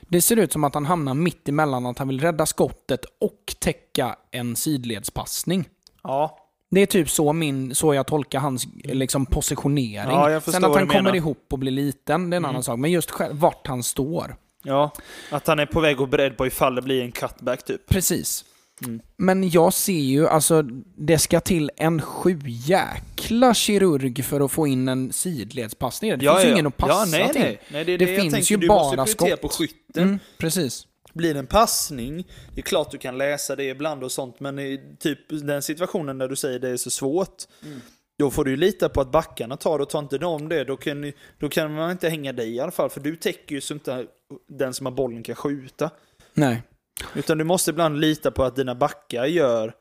det ser ut som att han hamnar mitt emellan att han vill rädda skottet och täcka en sidledspassning. Ja, Det är typ så, min, så jag tolkar hans liksom, positionering. Ja, Sen att han du kommer menar. ihop och blir liten, det är en Mm. annan sak. Men just själv, vart han står. Ja, att han är på väg och beredd på ifall det blir en cutback typ. Precis. Mm. Men jag ser ju, alltså det ska till en sjujäkla kirurg för att få in en sidledspassning. Det finns ju ingen att passa ja, nej, till. Nej, nej, det, Det finns ju du bara måste prioritera skott. på skytten. Mm, precis. Blir det en passning, det är klart du kan läsa det ibland och sånt, men i typ den situationen där du säger det är så svårt, Mm. då får du ju lita på att backarna tar och tar inte de det, då kan, då kan man inte hänga dig i alla fall, för du täcker ju så inte den som har bollen kan skjuta. Nej. Utan du måste ibland lita på att dina backar gör,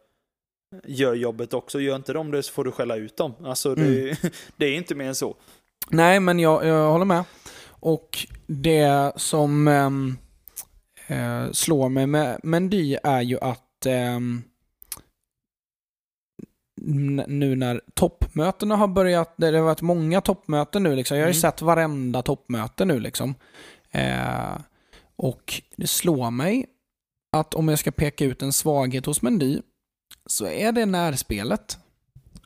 gör jobbet också. Gör inte de det så får du skälla ut dem. Alltså det, det är inte mer än så. Nej, men jag, jag håller med. Och det som ehm, eh, slår mig med Mendy är ju att n- nu när toppmötena har börjat, det har varit många toppmöten nu liksom. Jag har ju Mm. sett varenda toppmöte nu liksom. Eh, och det slår mig att om jag ska peka ut en svaghet hos Mendy så är det närspelet.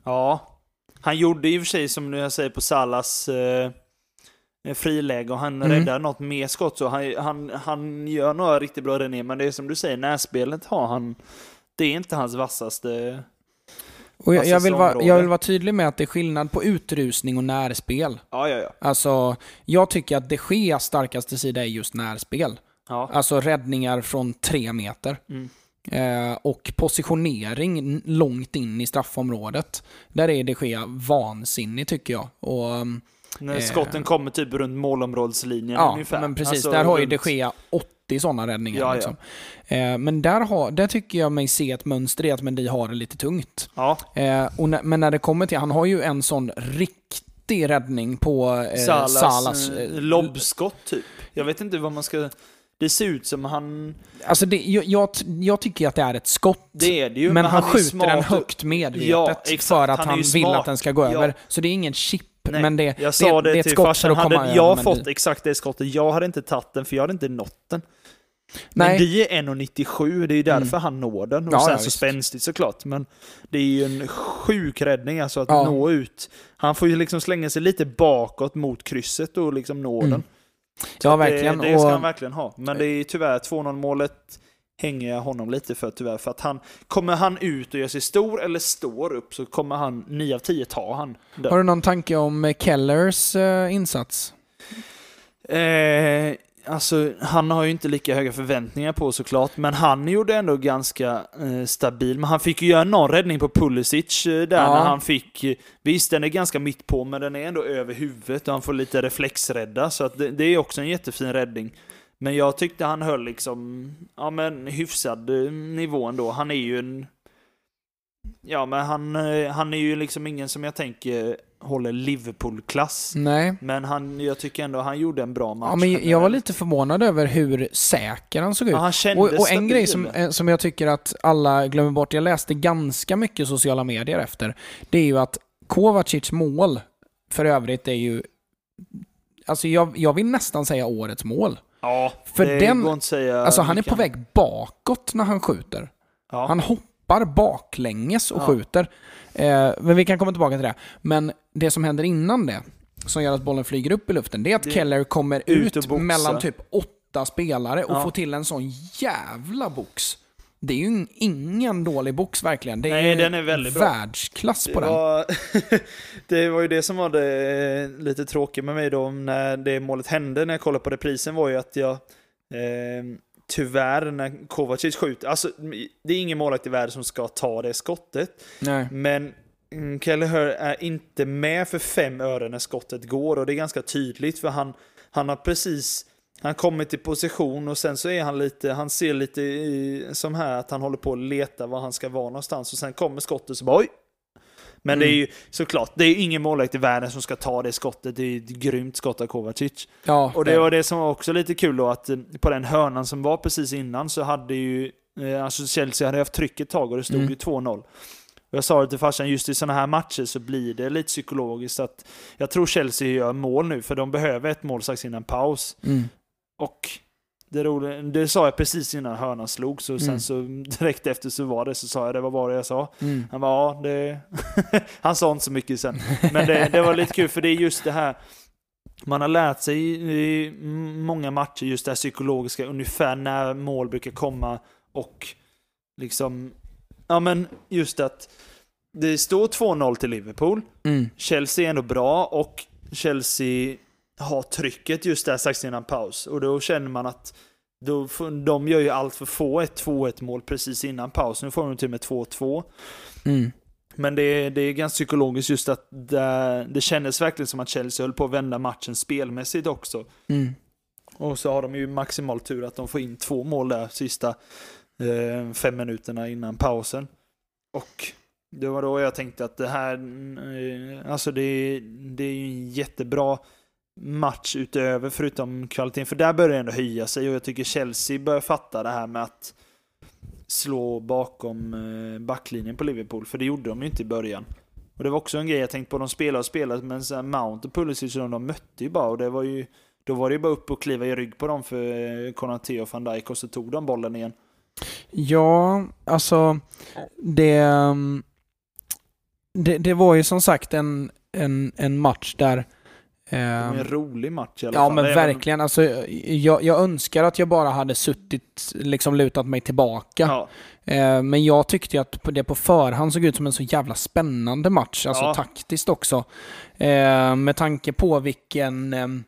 Ja. Han gjorde i och för sig som jag säger på Salas eh, friläge och han Mm. räddar något mer skott. Så han, han, han gör några riktigt bra räddningar. Men det är som du säger, närspelet har han. Det är inte hans vassaste. Och jag, jag, vill vara, jag vill vara tydlig med att det är skillnad på utrusning och närspel. Ja, ja, ja. Alltså, jag tycker att de Geas starkaste sida är just närspel. ja. Alltså räddningar från tre meter. Mm. Eh, och positionering långt in i straffområdet. Där är de Gea vansinnig tycker jag. Och, um, När Eh. skotten kommer typ runt målområdeslinjen ja, ungefär. men precis. Alltså, där har ju runt- de Gea 80 sådana räddningar. Ja, ja. liksom. eh, men där, har, där tycker jag mig se ett mönster i att Mendy har det lite tungt. Ja, Eh, och när, men när det kommer till, han har ju en sån riktig räddning på eh, Salas, Salas. eh, eh, lobbskott typ. Jag vet inte vad man ska... Det ser ut som han... Alltså det, jag, jag, jag tycker att det är ett skott. Det är det ju. men, han är skjuter den högt medvetet Ja, för att Han han, vill smart. att den ska gå Ja. över. Så det är ingen chip, Nej, men det, jag sa det, det är ett skott för farsan. att komma Hade jag fått exakt det skottet, jag hade inte tagit den för jag hade inte nått den. Nej. Men det är 1,97, det är ju därför han når den. Och Ja, sen ja, så spänstigt såklart. Men det är ju en sjuk räddning alltså att Ja. nå ut. Han får ju liksom slänga sig lite bakåt mot krysset och liksom nå Mm. den. Ja, det, verkligen. Det ska och, han verkligen ha. Men det är tyvärr 2-0 målet hänger jag honom lite för tyvärr. För att han, kommer han ut och gör sig stor eller står upp så kommer han, 9 av 10 tar han. där. har du någon tanke om eh, Kellers eh, insats? Eh, alltså, han har ju inte lika höga förväntningar på såklart, men han gjorde ändå ganska eh, stabil. Men han fick ju göra någon räddning på Pulisic eh, där Ja. när han fick, eh, visst den är ganska mitt på, men den är ändå över huvudet och han får lite reflexrädda, så att det, det är också en jättefin räddning. Men jag tyckte han höll liksom, ja men hyfsad eh, nivå ändå. Han är ju en, ja men han, eh, han är ju liksom ingen som jag tänker håller Liverpool-klass. Nej. Men han, jag tycker ändå han gjorde en bra match. Ja, men jag var lite förvånad över hur säker han såg ut. Ja, han kändes Och, och en grej som, eh, som jag tycker att alla glömmer bort, jag läste ganska mycket sociala medier efter, det är ju att Kovacic mål, för övrigt, är ju... Alltså jag, jag vill nästan säga årets mål. Ja, För det den- går inte att säga Alltså han är på väg bakåt när han skjuter. Ja. Han hoppar baklänges och Ja. skjuter. Eh, men vi kan komma tillbaka till det. Men det som händer innan det, som gör att bollen flyger upp i luften, det är att Det- Keller kommer ut mellan typ åtta spelare och får till en sån jävla box. Det är ju ingen dålig box verkligen. Det är Nej, den är väldigt bra. världsklass på det, den. var, det var ju det som var det eh, lite tråkiga med mig då när det målet hände när jag kollade på reprisen var ju att jag eh, tyvärr när Kovacic skjuter, alltså det är ingen målvakt i världen som ska ta det skottet. Nej. Men mm, Kelleher är inte med för fem öre när skottet går och det är ganska tydligt för han, han har precis han kommer till position och sen så är han lite, han ser lite i, som här att han håller på att leta var han ska vara någonstans och sen kommer skottet så bara oj. Men det är ju såklart, det är ju ingen målvakt i världen som ska ta det skottet. Det är ett grymt skott av Kovacic. Ja, Och det var det som var också lite kul då att eh, på den hörnan som var precis innan så hade ju eh, alltså Chelsea hade haft tryck ett tag och det stod Mm. ju 2-0. Och jag sa det till farsan, just i sådana här matcher så blir det lite psykologiskt att jag tror Chelsea gör mål nu för de behöver ett mål strax innan paus. Mm. Och det, roliga, det sa jag precis innan hörnan slog, så sen Mm. så direkt efter så var det, så sa jag det, vad var det jag sa? Mm. Han bara, ja, det... Han sa inte så mycket sen. Men det, det var lite kul, för det är just det här, man har lärt sig i, i många matcher just det här psykologiska, ungefär när mål brukar komma och liksom, ja men just att det står 2-0 till Liverpool, Mm. Chelsea är ändå bra och Chelsea har trycket just där strax innan paus. Och då känner man att då, de gör ju allt för att få ett 2-1 mål precis innan paus. Nu får de till och med 2-2. Mm. Men det är, det är ganska psykologiskt just att det, det kändes verkligen som att Chelsea höll på att vända matchen spelmässigt också. Mm. Och så har de ju maximal tur att de får in två mål där sista eh, fem minuterna innan pausen. Och det var då jag tänkte att det här, eh, alltså det, det är ju en jättebra match utöver förutom kvaliteten. För där börjar det ändå höja sig och jag tycker Chelsea börjar fatta det här med att slå bakom eh, backlinjen på Liverpool. För det gjorde de ju inte i början. Och det var också en grej jag tänkte på. De spelar och spelar men så här Mount och Pulisic de, de mötte ju bara och det var ju då var det ju bara upp och kliva i rygg på dem för eh, Konate och van Dijk och så tog de bollen igen. Ja, alltså det, mm, det, det var ju som sagt en, en, en match där det var ehm, en rolig match i alla Ja fall. men Även- verkligen. Alltså, jag, jag önskar att jag bara hade suttit, liksom lutat mig tillbaka. Ja, Eh, men jag tyckte att det på förhand såg ut som en så jävla spännande match. Alltså Ja. taktiskt också. Eh, med tanke på vilken... ehm,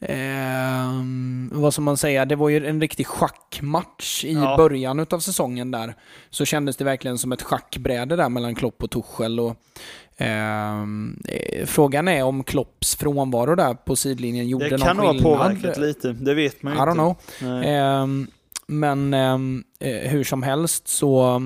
ehm, vad som man säga, det var ju en riktig schackmatch i Ja. början utav säsongen där. Så kändes det verkligen som ett schackbräde där mellan Klopp och Tuchel. Och, ehm, eh, frågan är om Klopps frånvaro där på sidlinjen gjorde det någon kan nog ha skillnad. påverkat lite. Det vet man I ju don't inte. know. Nej. Ehm, men ehm, eh, hur som helst så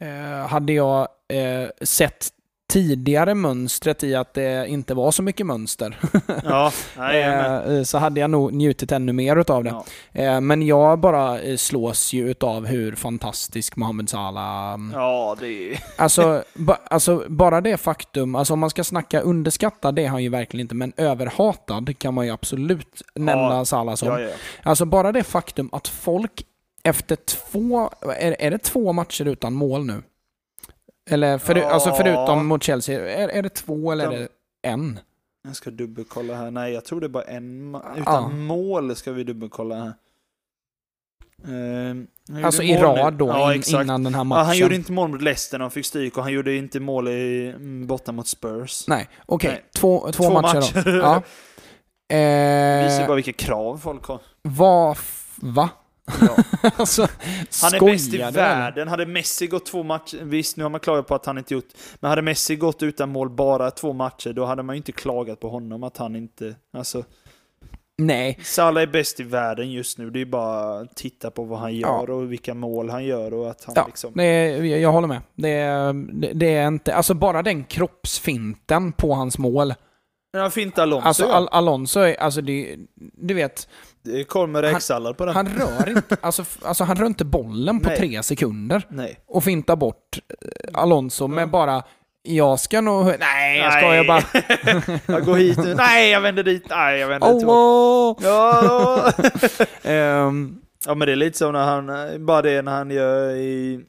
eh, hade jag eh, sett tidigare mönstret i att det inte var så mycket mönster. Ja, nej. Eh, så hade jag nog njutit ännu mer utav det. Ja. Eh, men jag bara eh, slås ju utav hur fantastisk Mohamed Salah mm, ja, det är... Alltså, ba, alltså, bara det faktum, alltså om man ska snacka underskattad, det är han ju verkligen inte, men överhatad kan man ju absolut nämna Salah som. Ja, ja. Alltså bara det faktum att folk efter två, är, är det två matcher utan mål nu? Eller för, Ja. alltså förutom mot Chelsea, är, är det två eller är De- det en? Jag ska dubbelkolla här. Nej, jag tror det är bara en. Ja. Utan mål ska vi dubbelkolla här. Han Alltså i rad då, ja, in, innan den här Ja, matchen. han gjorde inte mål mot Leicester när han fick stryk och han gjorde inte mål i, mm, borta mot Spurs. Nej, okej. Nej. Två, två, matcher, då. Ja. Visar Eh, bara vilka krav folk har. vad... Va? Ja. alltså, Han är bäst i världen. Hade Messi gått två matcher, visst nu har man klagat på att han inte gjort, men hade Messi gått utan mål bara två matcher, då hade man ju inte klagat på honom att han inte, alltså. Nej, Salah är bäst i världen just nu, det är bara att titta på vad han gör och vilka mål han gör och att han Ja, liksom... det är, jag håller med. Det är, det, det är inte, alltså bara den kroppsfinten på hans mål. Men han fintar Alonso Alltså ja. Al Alonso, är, alltså det, du vet, Det han- räksallad på den. han rör inte, alltså, alltså han rör inte bollen på Nej. tre sekunder Nej. och fintar bort eh, Alonso med bara jag ska nog... Nej, jag ska Nej. jag bara... jag går hit nu. Nej, jag vänder dit. Nej, jag vänder tillbaka. Allah! Ja, Ehm, ja, men det är lite som när han, bara det när han gör i,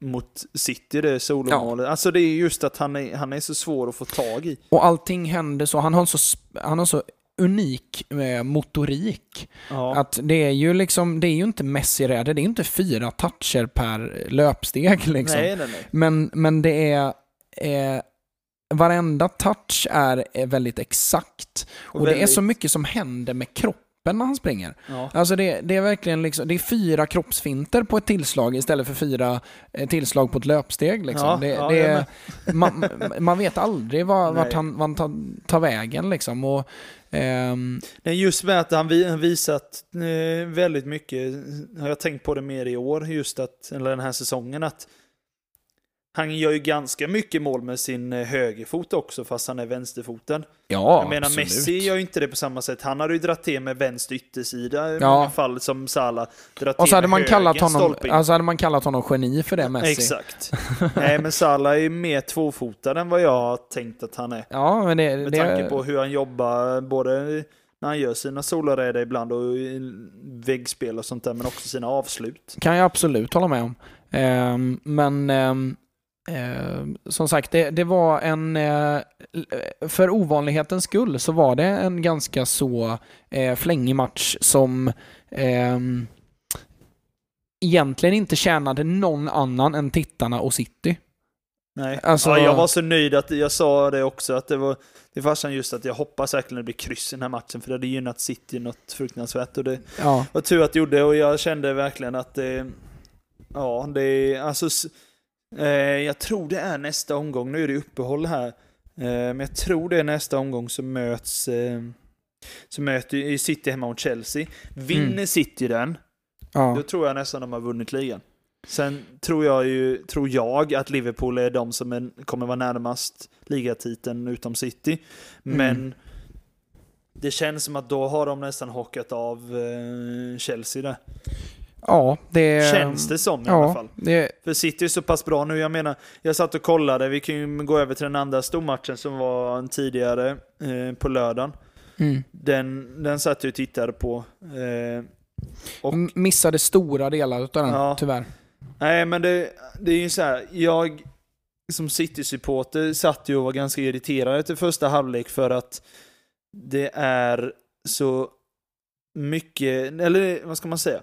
mot City, det solomålet. Alltså det är just att han är, han är så svår att få tag i. och allting händer så. Han har så, han har så unik eh, motorik. Ja. Att det är ju liksom, det är ju inte Messi-räder, det är inte fyra toucher per löpsteg liksom. Nej, nej, nej. Men, men det är... Eh, varenda touch är, är väldigt exakt. Och, det är väldigt- så mycket som händer med kroppen när han springer. Ja. Alltså det, det är verkligen liksom, det är fyra kroppsfinter på ett tillslag istället för fyra eh, tillslag på ett löpsteg. Liksom. Ja, det, ja, det är, man, man vet aldrig var, vart han, han tar, tar vägen. Liksom. Och, Nej, just med att han visat eh, väldigt mycket, har jag tänkt på det mer i år, just att, eller den här säsongen, att han gör ju ganska mycket mål med sin eh, högerfot också, fast han är vänsterfoten. ja, jag menar, absolut. Messi gör ju inte det på samma sätt. Han hade ju dragit till med vänster yttersida i Ja. många fall, som Salah. Drar till Och så hade man, kallat honom, alltså hade man kallat honom geni för det, Messi. Exakt. Nej, men Salah är mer tvåfotad än vad jag har tänkt att han är. Ja, men det, Med det, tanke på hur han jobbar, både när han gör sina soloräder ibland och väggspel och sånt där, men också sina avslut. Kan jag absolut hålla med om. Ehm, men ehm, ehm, som sagt, det, det var en... Eh, för ovanlighetens skull så var det en ganska så eh, flängig match som ehm, egentligen inte tjänade någon annan än tittarna och City. Nej. Alltså- ja, jag var så nöjd att jag sa det också, att det var det farsan just att jag hoppas verkligen det blir kryss i den här matchen, för det hade gynnat City något fruktansvärt. Och det Ja, var tur att det gjorde, och jag kände verkligen att det... Ja, det är alltså... Eh, jag tror det är nästa omgång, nu är det uppehåll här. Eh, men jag tror det är nästa omgång som möts... Eh, så möter City hemma mot Chelsea. Vinner Mm. City den, ja. då tror jag nästan de har vunnit ligan. Sen tror jag ju, tror jag att Liverpool är de som är, kommer vara närmast ligatiteln utom City. Men Mm. det känns som att då har de nästan hockat av Chelsea där. Ja det... Känns det som i ja, alla fall. Det, För City är så pass bra nu. Jag menar, jag satt och kollade. Vi kan ju gå över till den andra stormatchen som var tidigare eh, på lördagen. mm. Den, den satt jag och tittade på. Eh, och Missade stora delar av den, Ja. tyvärr. Nej, men det, det är ju så här. Jag som City-supporter satt ju och var ganska irriterad efter första halvlek för att det är så mycket, eller vad ska man säga?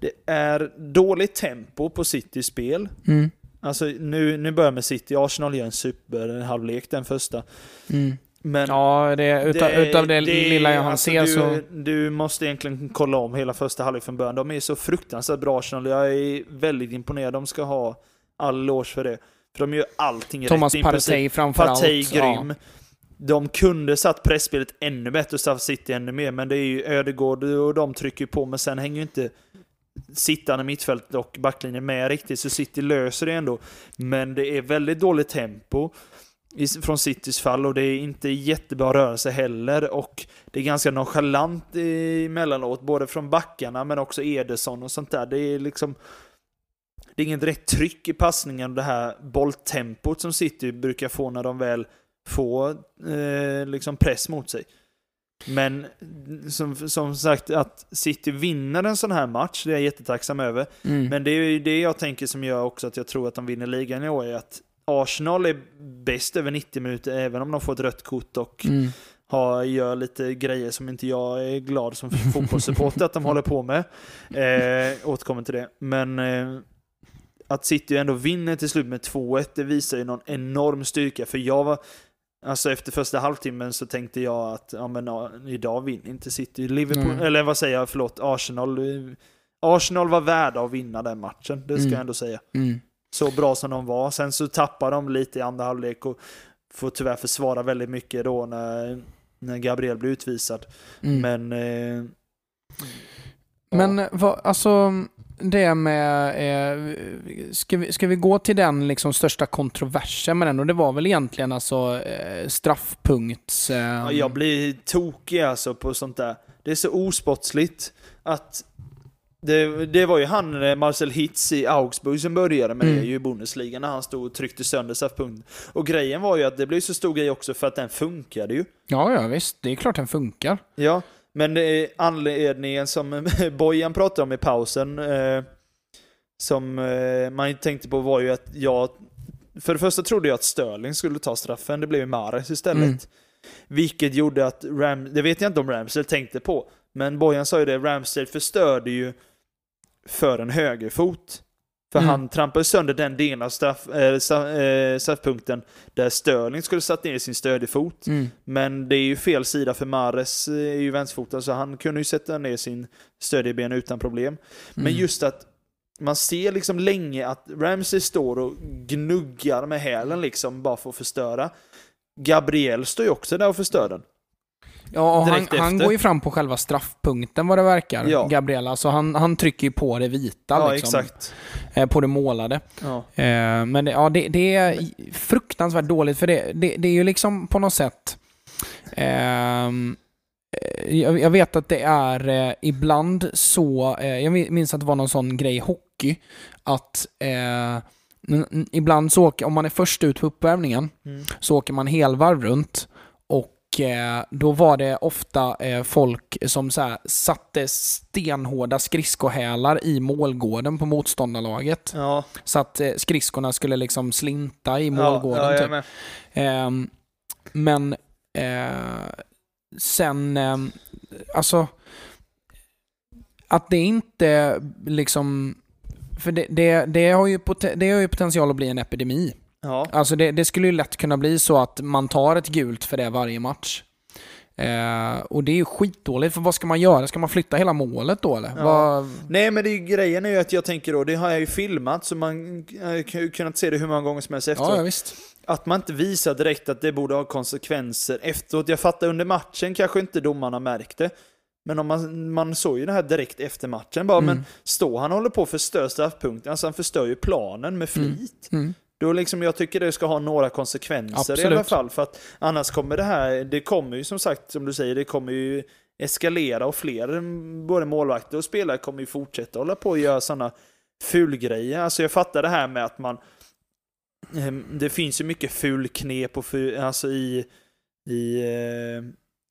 Det är dåligt tempo på Citys spel. Mm. Alltså nu, nu börjar med City. Arsenal gör en superhalvlek den första. Mm. Men Ja, det, utav, det, utav det, lilla jag hann alltså, se du, så... Du måste egentligen kolla om hela första halvlek från början. De är så fruktansvärt bra Arsenal. Jag är väldigt imponerad. De ska ha all eloge för det. För de gör allting Thomas rätt i princip. Partey framförallt. Partey grym. Ja. De kunde satt pressspelet ännu bättre och straffat City ännu mer, men det är ju Ödegård och de trycker på, men sen hänger ju inte sittande mittfält och backlinjen med riktigt, så City löser det ändå. Men det är väldigt dåligt tempo från Citys fall och det är inte jättebra rörelse heller och det är ganska nonchalant emellanåt, både från backarna men också Ederson och sånt där. Det är liksom det är inget direkt tryck i passningen och det här bolltempot som City brukar få när de väl får eh, liksom press mot sig. Men som, som sagt, att City vinner en sån här match, det är jag jättetacksam över. Mm. Men det är ju det jag tänker som gör också att jag tror att de vinner ligan i år, är att Arsenal är bäst över 90 minuter, även om de får ett rött kort och Mm. har, gör lite grejer som inte jag är glad som fotbollssupporter att de håller på med. Eh, återkommer till det. Men eh, att City ändå vinner till slut med 2-1, det visar ju någon enorm styrka. För jag var, alltså efter första halvtimmen så tänkte jag att ja, men, idag vinner inte City. Liverpool, Nej. eller vad säger jag, förlåt, Arsenal. Arsenal var värda att vinna den matchen, det ska Mm. jag ändå säga Mm. så bra som de var. Sen så tappar de lite i andra halvlek och får tyvärr försvara väldigt mycket då när, när Gabriel blir utvisad. Mm. Men... Eh, Men vad, alltså, det med... Eh, ska, vi, ska vi gå till den liksom största kontroversen med den? Och det var väl egentligen alltså eh, straffpunkts... Eh, ja, jag blir tokig alltså på sånt där. Det är så osportsligt att det, det var ju han, Marcel Hitz i Augsburg, som började med Mm. det ju i Bundesliga när han stod och tryckte sönder straffpunkten. Och grejen var ju att det blev så stor grej också för att den funkade ju. ja, ja, visst. Det är klart den funkar. Ja, men är anledningen som Bojan pratade om i pausen, eh, som eh, man tänkte på var ju att jag, för det första trodde jag att Sterling skulle ta straffen, det blev ju Mahrez istället. Mm. Vilket gjorde att Ram, det vet jag inte om Ramsdale tänkte på, men Bojan sa ju det, Ramsdale förstörde ju för en högerfot. För Mm. han trampade sönder den delen av straff, eh, straff, eh, straffpunkten där Sterling skulle satt ner sin stödjefot. Mm. Men det är ju fel sida för Mares är ju vänsterfotad så han kunde ju sätta ner sin stödjeben utan problem. Men Mm. just att man ser liksom länge att Ramsey står och gnuggar med hälen liksom bara för att förstöra. Gabriel står ju också där och förstör den. Ja, och han, han går ju fram på själva straffpunkten vad det verkar, Ja. Gabriel. Alltså han, han trycker ju på det vita, Ja, liksom, exakt. eh, på det målade. Ja. Eh, men det, ja, det, det är fruktansvärt dåligt, för det, det, det är ju liksom på något sätt... ehm, eh, jag, vet att det är eh, ibland så, eh, jag minns att det var någon sån grej i hockey, att eh, ibland så åker, om man är först ut på uppvärmningen, Mm. så åker man helvarv runt och då var det ofta eh, folk som så satte stenhårda skridskohälar i målgården på motståndarlaget. Ja, Så att eh, skridskorna skulle liksom slinta i ja, målgården. ja, jag typ. Ehm, men eh, sen, alltså, att det inte liksom, för det, det, det, har ju det har ju potential att bli en epidemi. Ja. Alltså det, det skulle ju lätt kunna bli så att man tar ett gult för det varje match. Eh, och det är ju skitdåligt, för vad ska man göra? Ska man flytta hela målet då eller? Ja. Vad, Nej men det är, grejen är ju att jag tänker då, det har jag ju filmat så man kan ju kunnat se det hur många gånger som helst efteråt. ja, visst. Att man inte visar direkt att det borde ha konsekvenser efteråt. Jag fattar under matchen kanske inte domarna märkte. Men om man, man såg ju det här direkt efter matchen bara, Mm. men står han och håller på att förstöra straffpunkten, alltså han förstör ju planen med flit. Mm. Då liksom, jag tycker det ska ha några konsekvenser i alla Absolut. fall. För att annars kommer det här, det kommer ju som sagt, som du säger, det kommer ju eskalera och fler, mm, både målvakter och spelare kommer ju fortsätta hålla på och göra sådana fulgrejer. Alltså jag fattar det här med att man, ehm, det finns ju mycket fulknep och ful, alltså i, i, eh,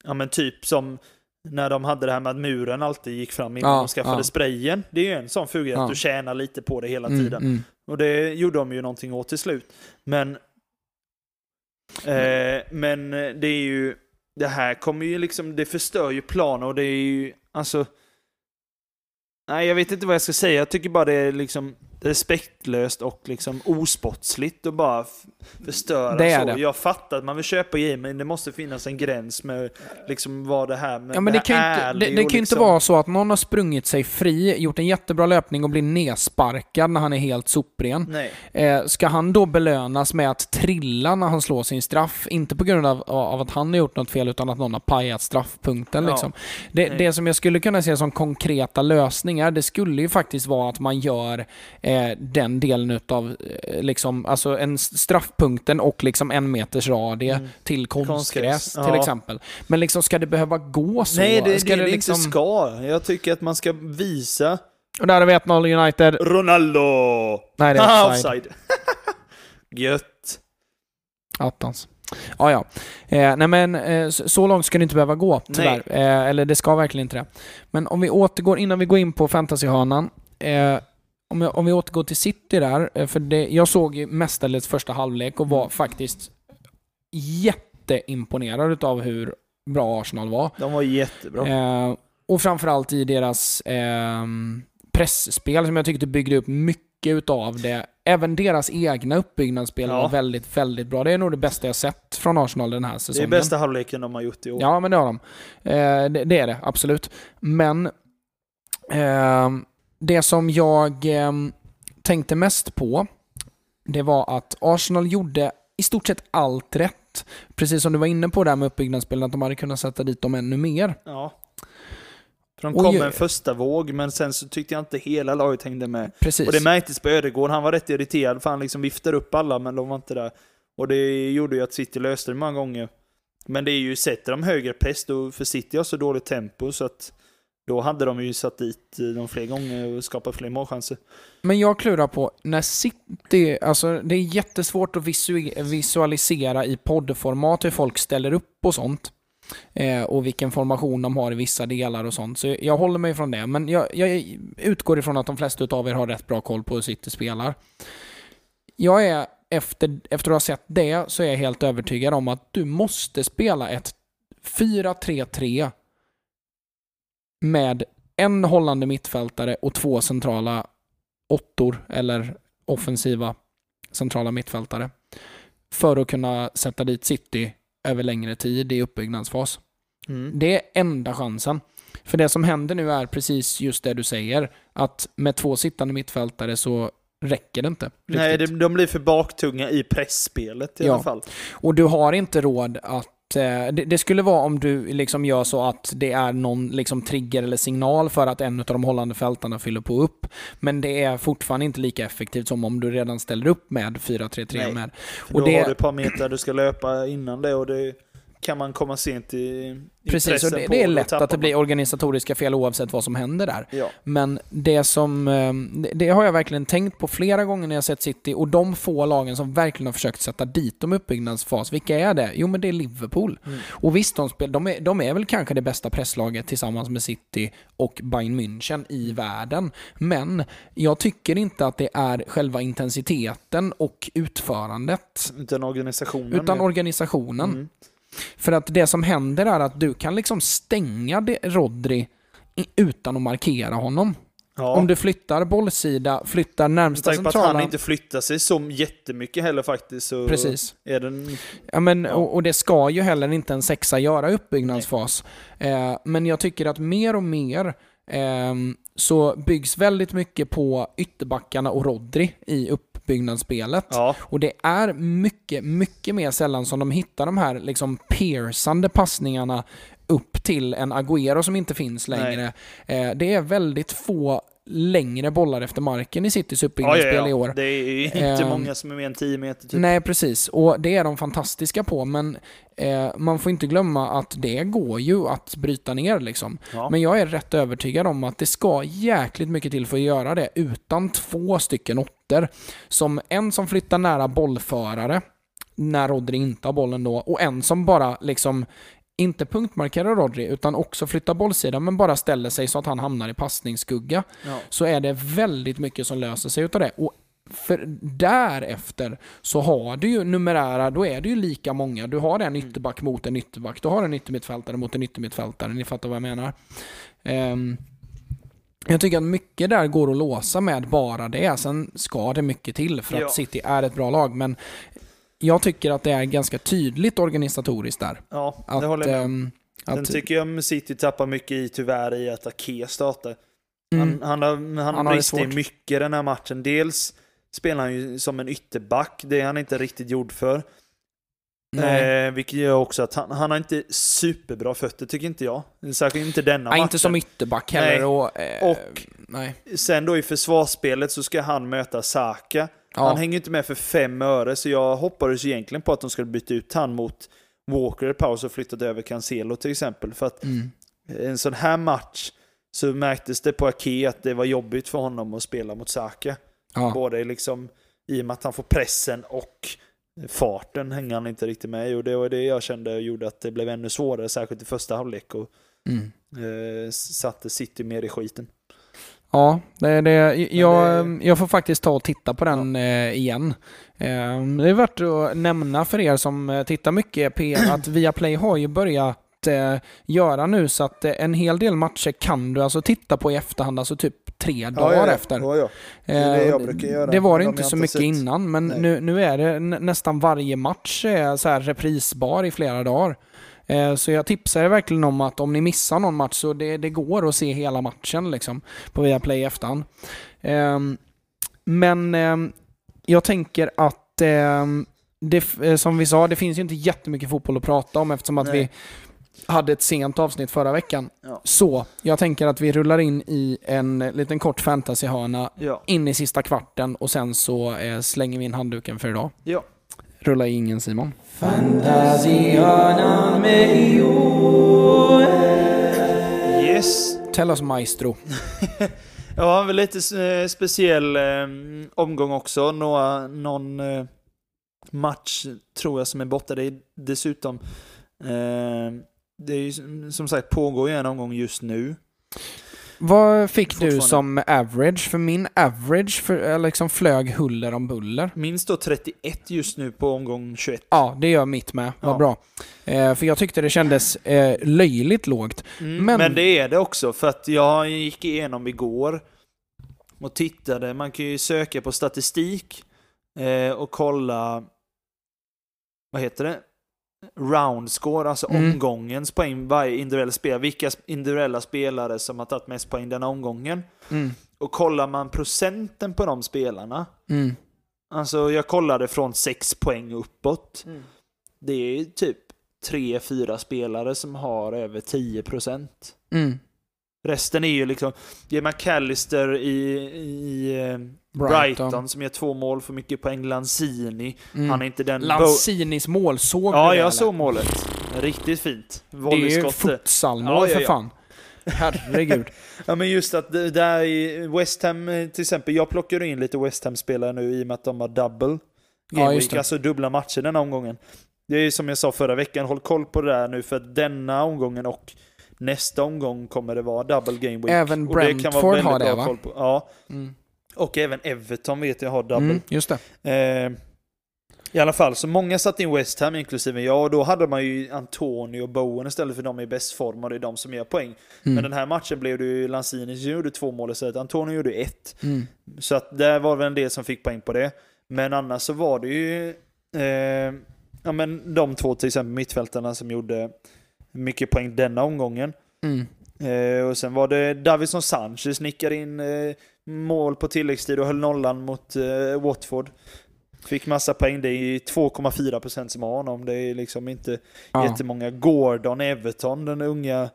ja men typ som när de hade det här med att muren alltid gick fram innan Ja, de skaffade ja. sprayen. Det är ju en sån fulgrej, Ja. att du tjänar lite på det hela Mm, tiden. mm. Och det gjorde de ju någonting åt till slut. Men, eh, men det är ju, det här kommer ju liksom, det förstör ju planen och det är ju, alltså, nej jag vet inte vad jag ska säga, jag tycker bara det är liksom respektlöst och liksom osportsligt och bara förstöra Det är så. det. Jag fattar att man vill köpa grejer men det måste finnas en gräns med liksom vad det här med Ja, men det kan ju här inte, det, det kan ju inte liksom- vara så att någon har sprungit sig fri, gjort en jättebra löpning och blir nedsparkad när han är helt sopren. Nej. Eh, ska han då belönas med att trilla när han slår sin straff? Inte på grund av, av att han har gjort något fel, utan att någon har pajat straffpunkten. Ja. Liksom. Det, det som jag skulle kunna se som konkreta lösningar, det skulle ju faktiskt vara att man gör eh, den delen utav eh, liksom, alltså en straffpunkten och liksom en meters radie Mm. till konstgräs Konstgräs, till ja. exempel. Men liksom, ska det behöva gå så? Nej, det, ska det, det liksom... inte ska. Jag tycker att man ska visa Och där har vi 1-0 United. Ronaldo! Nej, det är offside. offside. Gött. Attans. Ja, ja. Eh, nej men eh, så, så långt ska det inte behöva gå, tyvärr. Eh, eller det ska verkligen inte det. Men om vi återgår, innan vi går in på fantasyhörnan. Om, jag, om vi återgår till City där, eh, för det, jag såg ju mestadels första halvlek och var faktiskt jätteimponerad av hur bra Arsenal var. De var jättebra. Eh, och framförallt i deras eh, pressspel som jag tyckte byggde upp mycket utav det. Även deras egna uppbyggnadsspel Ja. var väldigt, väldigt bra. Det är nog det bästa jag sett från Arsenal den här det säsongen. är bästa halvleken de har gjort i år. Ja, men det har de. Eh, det, det är det, absolut. Men eh, det som jag eh, tänkte mest på, det var att Arsenal gjorde i stort sett allt rätt. Precis som du var inne på där med uppbyggnadsspelen, att de hade kunnat sätta dit dem ännu mer. Ja. För de kom oj. med en första våg, men sen så tyckte jag inte hela laget hängde med. Precis. Och det märktes på Ödegård, han var rätt irriterad för han liksom viftade upp alla, men de var inte där. Och det gjorde ju att City löste det många gånger. Men det är ju, sätter de högre press, då, för City har så dåligt tempo, så att då hade de ju satt dit eh, dem fler gånger och skapat fler målchanser. Men jag klurar på, när City, alltså det är jättesvårt att visu- visualisera i poddformat hur folk ställer upp och sånt. Eh, och vilken formation de har i vissa delar och sånt. Så jag håller mig från det. Men jag, jag utgår ifrån att de flesta av er har rätt bra koll på hur City spelar. Jag är, efter, efter att ha sett det, så är jag helt övertygad om att du måste spela ett 4-3-3 med en hållande mittfältare och två centrala åttor eller offensiva centrala mittfältare för att kunna sätta dit City över längre tid i uppbyggnadsfas. Mm. Det är enda chansen. För det som händer nu är precis just det du säger, att med två sittande mittfältare så räcker det inte. Nej, riktigt. de, de blir för baktunga i pressspelet i Ja. alla fall. Och du har inte råd att det, det skulle vara om du liksom gör så att det är någon liksom trigger eller signal för att en av de hållande fältarna fyller på upp. Men det är fortfarande inte lika effektivt som om du redan ställer upp med 4-3-3 Nej. med. För Och då det- har du ett par meter du ska löpa innan det och det... kan man komma sent i, i Precis, och det, det är lätt att det blir organisatoriska fel oavsett vad som händer där. Ja. Men det som, eh, det- har jag verkligen tänkt på flera gånger när jag sett City och de få lagen som verkligen har försökt sätta dit dem i uppbyggnadsfas, vilka är det? Jo men det är Liverpool. Mm. Och visst, de, spel, de, är, de är väl kanske det bästa presslaget tillsammans med City och Bayern München i världen. Men jag tycker inte att det är själva intensiteten och utförandet, Utan organisationen. utan organisationen. Mm. För att det som händer är att du kan liksom stänga Rodri utan att markera honom. Ja. Om du flyttar bollsida, flyttar Med närmsta tanke på att centrala... han inte flyttar sig så jättemycket heller faktiskt så Precis. är den... Ja, men. Och, och det ska ju heller inte en sexa göra i uppbyggnadsfas. Eh, men jag tycker att mer och mer ehm, så byggs väldigt mycket på ytterbackarna och Rodri i uppbyggnadsspelet. Ja, Och det är mycket, mycket mer sällan som de hittar de här liksom piercande passningarna upp till en Agüero som inte finns längre. Eh, det är väldigt få längre bollar efter marken i Citys ja, uppbyggnadsspel ja, i år. Det är inte Ehm, många som är mer än 10 meter typ. Nej, precis. Och det är de fantastiska på, men eh, man får inte glömma att det går ju att bryta ner liksom. Men jag är rätt övertygad om att det ska jäkligt mycket till för att göra det utan två stycken åttor. Som en som flyttar nära bollförare, när Rodri inte har bollen då, och en som bara liksom inte punktmarkerar Rodri, utan också flyttar bollsidan, men bara ställer sig så att han hamnar i passningsskugga Ja. så är det väldigt mycket som löser sig utav det. Och för därefter så har du ju numerära, då är det ju lika många. Du har en ytterback mot en ytterback. Du har en yttermittfältare mot en yttermittfältare. Ni fattar vad jag menar. Ehm, jag tycker att mycket där går att låsa med bara det. Sen ska det mycket till för Ja. att City är ett bra lag. Men jag tycker att det är ganska tydligt organisatoriskt där. Ja, Att, det håller jag med ehm, att, tycker jag City tappar mycket i tyvärr i att Ake startar. mm, Han, han har, han Han brister mycket den här matchen. Dels spelar han ju som en ytterback, det är han inte riktigt gjord för. nej. Eh, vilket gör också att han, han har inte superbra fötter tycker inte jag. Särskilt inte denna nej, matchen. inte som ytterback heller. Nej. Och, eh, Och- nej. Sen då i försvarsspelet så ska han möta Saka. Ja. Han hänger inte med för fem öre, så jag hoppades egentligen på att de skulle byta ut han mot Walker i paus och flyttat över Cancelo till exempel. För att Mm. en sån här match så märktes det på Ake att det var jobbigt för honom att spela mot Saka. Ja. Både liksom i och med att han får pressen och farten hänger han inte riktigt med i. Och det var det jag kände gjorde att det blev ännu svårare, särskilt i första halvlek. Och Mm. eh, satte City mer i skiten. Ja, det, det, jag, det- jag får faktiskt ta och titta på den eh, igen. Eh, det är värt att nämna för er som eh, tittar mycket P att Viaplay har ju börjat eh, göra nu så att en hel del matcher kan du alltså titta på i efterhand, alltså typ tre dagar efter. Ja, ja. Det är det Eh, göra, Det var det de inte så mycket sett. innan, men Nej. nu, nu är det nä- nästan varje match är så här reprisbar i flera dagar. Eh, Så jag tipsar er verkligen om att om ni missar någon match så det, det går att se hela matchen liksom på Viaplay i efterhand. Ehm, Men ehm, jag tänker att ehm, det, eh, som vi sa, det finns ju inte jättemycket fotboll att prata om eftersom att Nej. vi hade ett sent avsnitt förra veckan. Ja. Så jag tänker att vi rullar in i en liten kort fantasyhörna Ja. in i sista kvarten och sen så eh, slänger vi in handduken för idag. ja. Rulla in ingen Simon. Yes. Tell us maestro. Ja, väl lite eh, speciell eh, omgång också. Några, någon eh, match tror jag som är borta. Det är dessutom, eh, det är ju som- som sagt pågår ju en omgång just nu. Vad fick du som average? För min average för, eh, liksom flög huller om buller. Minst då 31 just nu på omgång 21. Ja, det gör mitt med. Vad Ja. bra. Eh, för jag tyckte det kändes eh, löjligt lågt. Mm, Men- men... det är det också, för att jag gick igenom igår och tittade. Man kan ju söka på statistik eh, och kolla, vad heter det? Round score, alltså Mm. omgångens poäng varje individuell spelare. Vilka individuella spelare som har tagit mest poäng denna omgången. Mm. Och kollar man procenten på de spelarna, Mm. alltså jag kollade från 6 poäng uppåt. Mm. Det är typ 3-4 spelare som har över 10%. Mm. Resten är ju liksom, det är McAllister i, i eh, Brighton. som gör två mål för mycket poäng. Lanzini, Mm. han är inte den... Lanzinis mål, såg ja, du det, jag eller? såg målet. Riktigt fint. Det är ju Volleyskott. futsalmål Ja, ja, för ja. fan. Herregud. Ja men just att det där i West Ham eh, till exempel, jag plockar in lite West Ham-spelare nu i och med att de har double game Ja, alltså dubbla matcher denna omgången. Det är ju som jag sa förra veckan, håll koll på det där nu för denna omgången och nästa omgång kommer det vara double game week. Även Brentford har det, va? Ja, Mm. och även Everton vet jag har double. Mm, just det. Eh, I alla fall, så många satt in West Ham, inklusive jag, och då hade man ju Antonio och Bowen istället för de är i bäst form och det är de som gör poäng. Mm. Men den här matchen blev det ju Lanzini som gjorde två mål istället, Antonio gjorde ett. Mm. Så att där var väl en del som fick poäng på det. Men annars så var det ju eh, ja, men de två till exempel mittfältarna som gjorde mycket poäng denna omgången. Mm. Eh, och sen var det Davison Sanchez nickade in eh, mål på tilläggstid och höll nollan mot eh, Watford. Fick massa poäng. Det är 2,4% som har honom. Det är liksom inte Ja. jättemånga. Gordon Everton, den unga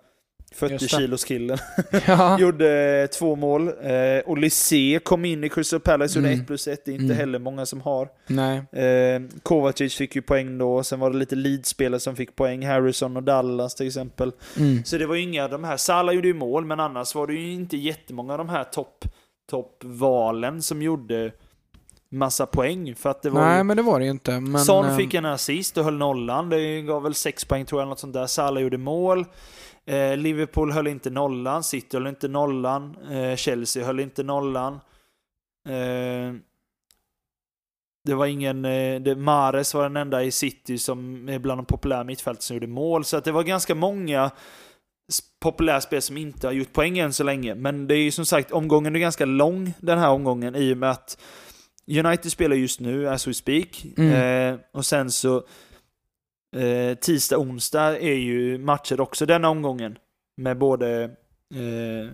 40 Just det. kilos killen. ja. Gjorde eh, två mål. Eh, Olysée kom in i Crystal Palace, gjorde Mm. 1 plus 1. Det är inte Mm. heller många som har. Nej. Eh, Kovacic fick ju poäng då. Sen var det lite Leeds-spelare som fick poäng. Harrison och Dallas till exempel. Mm. Så det var ju inga av de här. Salah gjorde ju mål, men annars var det ju inte jättemånga av de här topp toppvalen som gjorde massa poäng. För att det var Nej, ju... men det var det ju inte. Men, Son eh, fick en assist och höll nollan. Det gav väl sex poäng tror jag, något sånt där. Salah gjorde mål. Eh, Liverpool höll inte nollan. City höll inte nollan. Eh, Chelsea höll inte nollan. Eh, det var ingen... Eh, det, Mares var den enda i City som är bland de populära mittfältarna som gjorde mål. Så att det var ganska många populära spel som inte har gjort poäng än så länge. Men det är ju som sagt, omgången är ganska lång den här omgången i och med att United spelar just nu, as we speak. Mm. Eh, och sen så eh, tisdag, onsdag är ju matcher också denna omgången. Med både eh,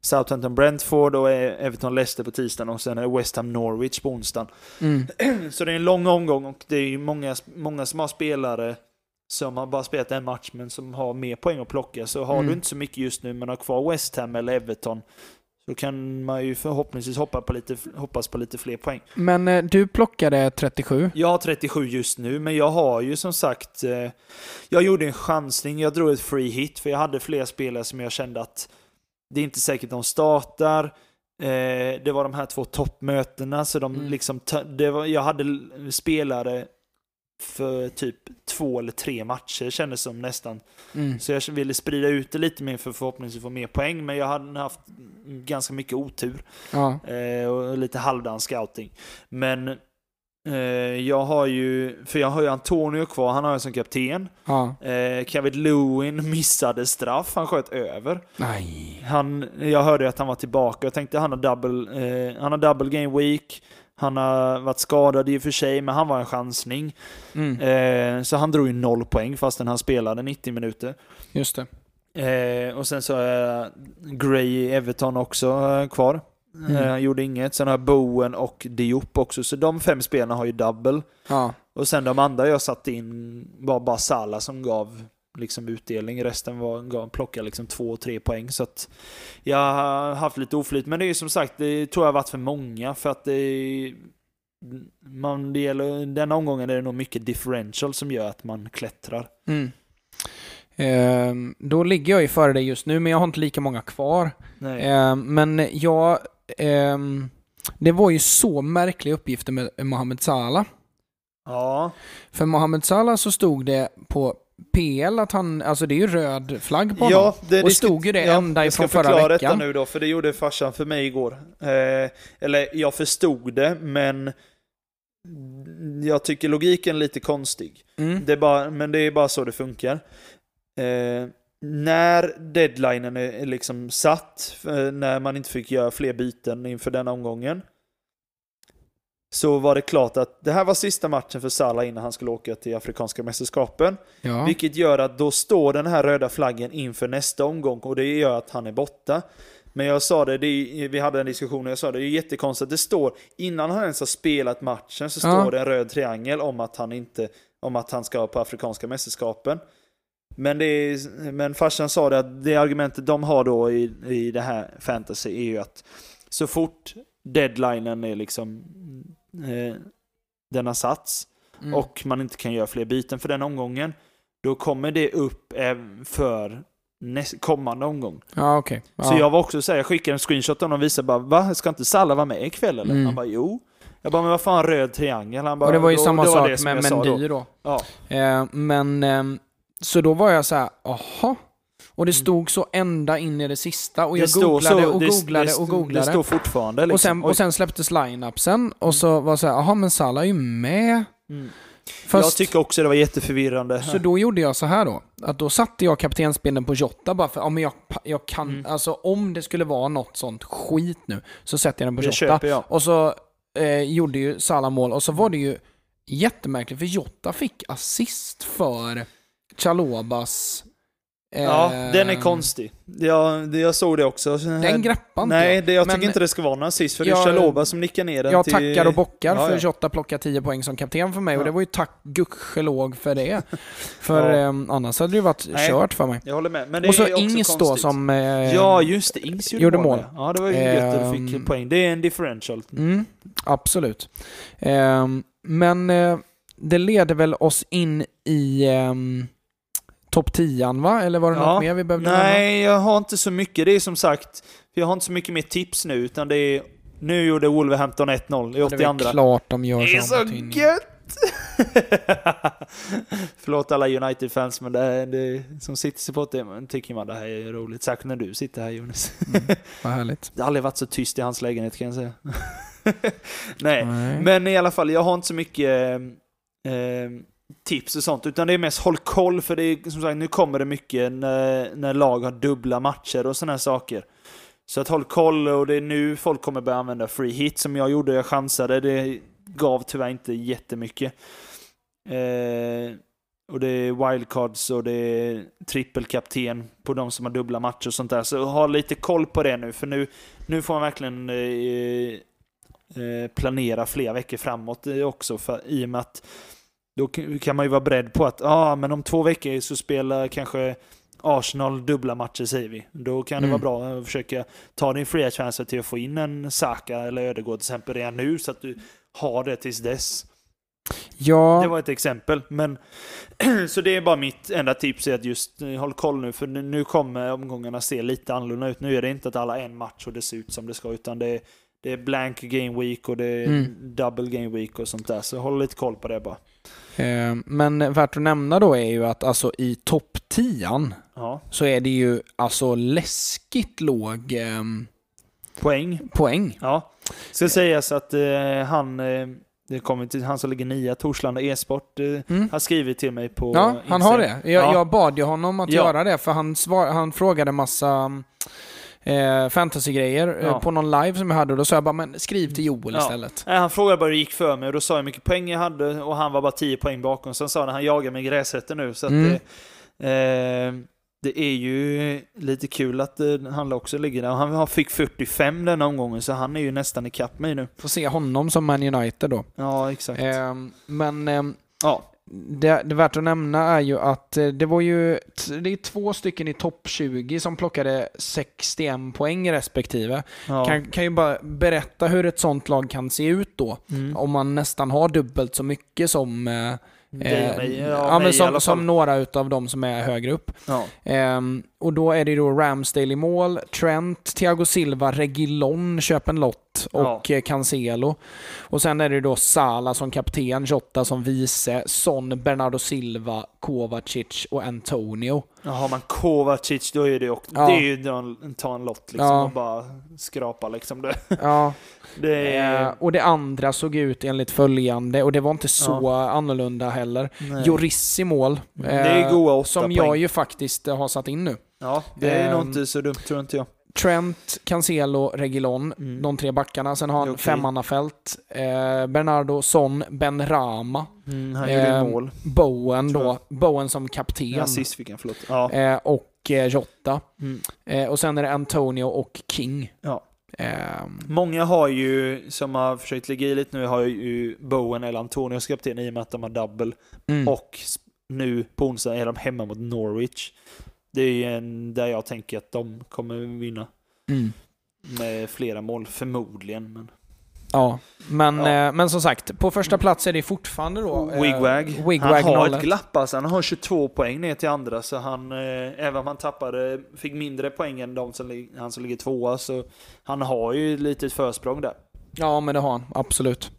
Southampton Brentford och eh, Everton Leicester på tisdagen och sen är West Ham Norwich på onsdagen. Mm. Så det är en lång omgång och det är ju många, många som har spelare som har bara spelat en match men som har mer poäng att plocka. Så har Mm. du inte så mycket just nu men har kvar West Ham eller Everton så kan man ju förhoppningsvis hoppa på lite, hoppas på lite fler poäng. Men eh, du plockade 37. Jag har 37 just nu, men jag har ju som sagt... Eh, jag gjorde en chansning, jag drog ett free hit, för jag hade flera spelare som jag kände att det är inte säkert de startar. Eh, det var de här två toppmötena, så de Mm. liksom... Det var, jag hade spelare för typ två eller tre matcher kändes som nästan. Mm. Så jag ville sprida ut det lite mer för förhoppningsvis få mer poäng, men jag hade haft ganska mycket otur. Ja. Eh, och lite halvdan scouting. Men eh, jag har ju, för jag har ju Antonio kvar, han har jag som kapten. Ja. Eh, Kevin Lewin missade straff, han sköt över. Nej. Han, jag hörde att han var tillbaka, jag tänkte han har double, eh, han har double game week. Han har varit skadad i och för sig, men han var en chansning. Mm. Eh, så han drog ju noll poäng fastän han spelade 90 minuter. Just det. Eh, och sen så har jag Gray i Everton också eh, kvar. Mm. Eh, han gjorde inget. Sen har jag Bowen och Diop också. Så de fem spelarna har ju double. Ja. Och sen de andra jag satt in var bara Salah som gav liksom utdelning. Resten var, plockade liksom två, tre poäng. Så att jag har haft lite oflyt. Men det är ju som sagt, det tror jag har varit för många. För att det man, det gäller, denna omgången är det nog mycket differential som gör att man klättrar. Mm. Ehm, då ligger jag ju före dig just nu, men jag har inte lika många kvar. Nej. Ehm, men jag... ehm, det var ju så märkliga uppgifter med Mohamed Salah. Ja, För Mohamed Salah så stod det på PL att han, alltså det är ju röd flagg på honom. Ja, det Och stod ju det ända Jag ska ifrån förra förklara veckan. detta nu då, för det gjorde farsan för mig igår. Eh, eller jag förstod det, men jag tycker logiken är lite konstig. Mm. Det är bara, men det är bara så det funkar. Eh, när deadlinen är är liksom satt, eh, när man inte fick göra fler byten inför den omgången, så var det klart att det här var sista matchen för Salah innan han skulle åka till Afrikanska mästerskapen. Ja. Vilket gör att då står den här röda flaggen inför nästa omgång och det gör att han är borta. Men jag sa det, det är- vi hade en diskussion och jag sa det, det är jättekonstigt att det står, innan han ens har spelat matchen så Ja. står det en röd triangel om att han inte, om att han ska på Afrikanska mästerskapen. Men, det är, men farsan sa det att det argumentet de har då i, i det här fantasy är ju att så fort deadlinen är liksom, den har satts, Mm. och man inte kan göra fler byten för den omgången, då kommer det upp även för näst, kommande omgång. Ja, okej. Ja. Så jag var också så här, jag skickade en screenshot och visade bara va? Ska inte Salah vara med ikväll eller? Mm. Han bara jo. Jag bara men vad fan röd triangel? Han bara, och det var ju då- samma sak med Mendy då. Ja. Eh, men, ehm, så då var jag så här, aha. Och det Mm. stod så ända in i det sista och Det jag står googlade och det- googlade det, och Det googlade. står fortfarande liksom. och, sen, och sen släpptes line-upsen och så var det så här, aha men Salah är ju med. Mm. Först, Jag tycker också det var jätteförvirrande. Så då gjorde jag så här då, att då satte jag kaptensbindeln på Jota bara för, ja men jag, jag kan, Mm. alltså om det skulle vara något sånt skit nu, så sätter jag den på det Jota. jag. Och så eh, gjorde ju Salah mål och så var det ju jättemärkligt för Jota fick assist för Chalobas... eh, Ja, den är konstig. Jag, det- jag såg det också. Den greppar inte Nej, det, jag Men tycker inte det ska vara någon assist, för det jag- är Chaloba som nickar ner den Jag till... tackar och bockar Ja, för ja. Jota plockar 10 poäng som kapten för mig och Ja. det var ju tack gudskelov för det. För eh, annars hade det ju varit Nej. kört för mig. Jag håller med. Men det Och så är också Ings då konstigt. som... Eh, Ja, just det. Ings gjorde, gjorde mål. mål. Ja, det var ju gött att du Ehm. fick poäng. Det är en differential. Mm, absolut. Ehm, men eh, det leder väl oss in i topp 10 va? Eller var det Ja. något mer vi behövde nämna? Nej, jag har inte så mycket. Det är som sagt, jag har inte så mycket mer tips nu, utan det är... Nu gjorde Wolverhampton 1-0 i Det är väl 82. klart de gör Det är så så gött! Förlåt alla United-fans, men det, är- det som City-supporter tycker man det här är roligt. Särskilt när du sitter här Jonas. Vad härligt. Det har aldrig varit så tyst i hans lägenhet kan jag säga. Nej, Nej. men i alla fall, jag har inte så mycket eh, eh, tips och sånt, utan det är mest håll koll, för det är som sagt, nu kommer det mycket när, när lag har dubbla matcher och sådana här saker. Så att håll koll, och det är nu folk kommer börja använda free hit som jag gjorde, jag chansade, det gav tyvärr inte jättemycket. Eh, och det är wildcards och det är trippelkapten på de som har dubbla matcher och sånt där. Så ha lite koll på det nu, för nu, nu får man verkligen eh, eh planera flera veckor framåt eh, också, för, i och med att då kan man ju vara beredd på att ah, men om två veckor så spelar kanske Arsenal dubbla matcher säger vi. Då kan det Mm. vara bra att försöka ta din fria transfer till att få in en Saka eller Ödegård till exempel redan nu så att du har det tills dess. Ja, Det var ett exempel. Men, så det är bara mitt enda tips är att just eh, håll koll nu för nu- kommer omgångarna se lite annorlunda ut. Nu är det inte att alla har en match och det ser ut som det ska utan det är, det är blank game week och det är Mm. double game week och sånt där. Så håll lite koll på det bara. Eh, men värt att nämna då är ju att alltså i topp 10 Ja. så är det ju alltså läskigt låg ehm, Poäng. poäng. Ja. Ska sägas att eh, han, eh, det kommer till han som ligger nia, Torslanda e-sport, Mm. har skrivit till mig på Ja, han har Instagram. det. Jag, Ja. jag bad ju honom att Ja. göra det, för han, svar, han frågade massa eh, fantasy-grejer eh, Ja. på någon live som jag hade och då sa jag bara men skriv till Joel Ja. istället. Nej, han frågade bara hur det gick för mig och då sa jag hur mycket poäng jag hade och han var bara 10 poäng bakom. Sen sa han att han jagar mig i gräsrätten nu. Så att Mm. det, eh, det är ju lite kul att eh, han också ligger där. Han fick 45 den omgången så han är ju nästan ikapp mig nu. Får se honom som Man United då. Ja, exakt. Ehm, men ehm, Ja, det, det värt att nämna är ju att eh, det var ju det är två stycken i topp 20 som plockade 61 poäng respektive. ja. Kan, kan ju bara berätta hur ett sånt lag kan se ut då. Mm. Om man nästan har dubbelt så mycket som, eh, Det är mig, ja, ja, men som, som några utav de som är högre upp. Ja. Ehm, och då är det då Ramsdale i mål, Trent, Thiago Silva, en lott och eh, Cancelo. Och sen är det då Sala som kapten, Jota som vice, Son, Bernardo Silva, Kovacic och Antonio. Ja, har man Kovacic då är det också, Ja. det är ju en- ta en lott liksom Ja. och bara skrapa liksom. Det, Ja, det eh, och det andra såg ut enligt följande, och det var inte så annorlunda heller. nej. Joris i mål. Det är eh, goa åtta Som poäng. jag ju faktiskt eh, har satt in nu. Ja, det är nog Ehm, inte så dumt tror inte jag. Trent, Cancelo, Reguilon, Mm. de tre backarna. Sen har han okej. femmannafält. Eh, Bernardo, Son, Ben Rama, Mm, han gjorde ju mål. Bowen då. Bowen som kapten. Ja, sist fick han, förlåt. Ja. eh, och eh, Jota. Mm. Eh, och sen är det Antonio och King. ja. Ehm, Många har ju, som har försökt lägga i lite nu, har ju Bowen eller Antonios kapten i och med att de har double. mm. Och nu på onsdag är de hemma mot Norwich. Det är ju en där jag tänker att de kommer vinna mm. med flera mål, förmodligen. Men Ja, men, Ja. eh, men som sagt, på första plats är det fortfarande då... eh, Wigwag. Wigwag han har 01. ett glapp alltså. Han har 22 poäng ner till andra så han, eh, även om han tappade, fick mindre poäng än de som, han som ligger tvåa så han har ju ett litet försprång där. Ja, men det har han. Absolut.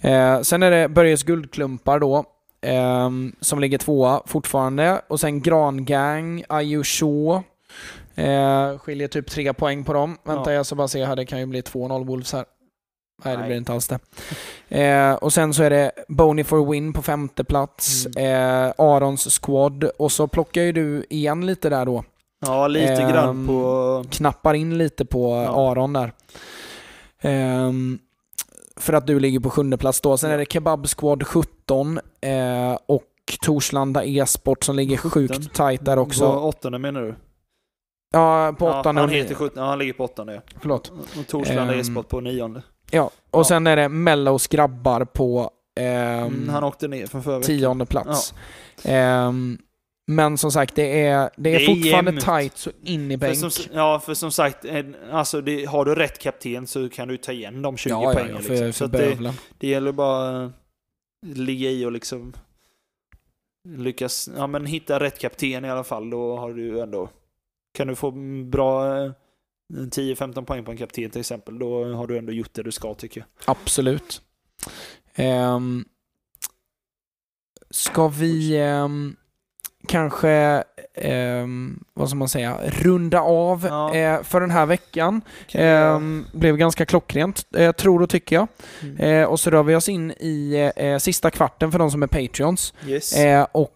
Eh, sen är det Börjes guldklumpar då, ehm, som ligger tvåa fortfarande. Och sen Grangang, Ayu. Eh, skiljer typ tre poäng på dem. Vänta, Ja. jag ska bara se här. Det kan ju bli 2-0 Wolves här. Nej, det blir inte alls det. Eh, och sen så är det Boney for win på femte plats. Eh, Arons squad. Och så plockar ju du igen lite där då. Ja, lite Ehm, grann på... knappar in lite på Ja. Aron där. Ehm, för att du ligger på sjunde plats då. Sen är det Kebab Squad 17 eh, och Torslanda e-sport som ligger 17. sjukt tight där också. På åttonde menar du? Ja, på ja, åttonde han och heter nio. 17, ja, han ligger på åttonde. ja. Förlåt. Och Torslanda Ehm, e-sport på nionde. Ja, och Ja. sen är det Mellows grabbar på ehm, Mm, han åkte ner förra veckan. tionde plats. Ehm, men som sagt, det är, det är, Det är fortfarande jämnt. tight så in i För bänk. som, ja, för som sagt, alltså det, har du rätt kapten så kan du ta igen de 20 ja, ja, poängen. ja, liksom. för, Så för att det, det gäller bara att ligga i och liksom lyckas ja, men hitta rätt kapten i alla fall. Då har du ändå, kan du få bra eh, 10-15 poäng på en kapten till exempel, då har du ändå gjort det du ska tycker jag. Absolut. Um, ska vi ehm, kanske, um, vad ska man säga, runda av Ja. eh, för den här veckan? Um, blev ganska klockrent, eh, tror och tycker jag. Mm. Eh, och så rör vi oss in i sista kvarten för de som är Patreons. Yes. Och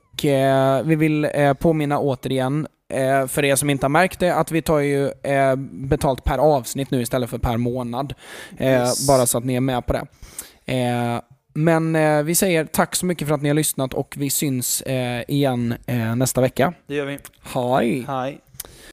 vi vill påminna återigen, eh, för er som inte har märkt det, att vi tar ju eh, betalt per avsnitt nu istället för per månad. Eh, Yes. Bara så att ni är med på det. Eh, men eh, vi säger tack så mycket för att ni har lyssnat och vi syns eh, igen nästa vecka. Det gör vi. Hej! Hej.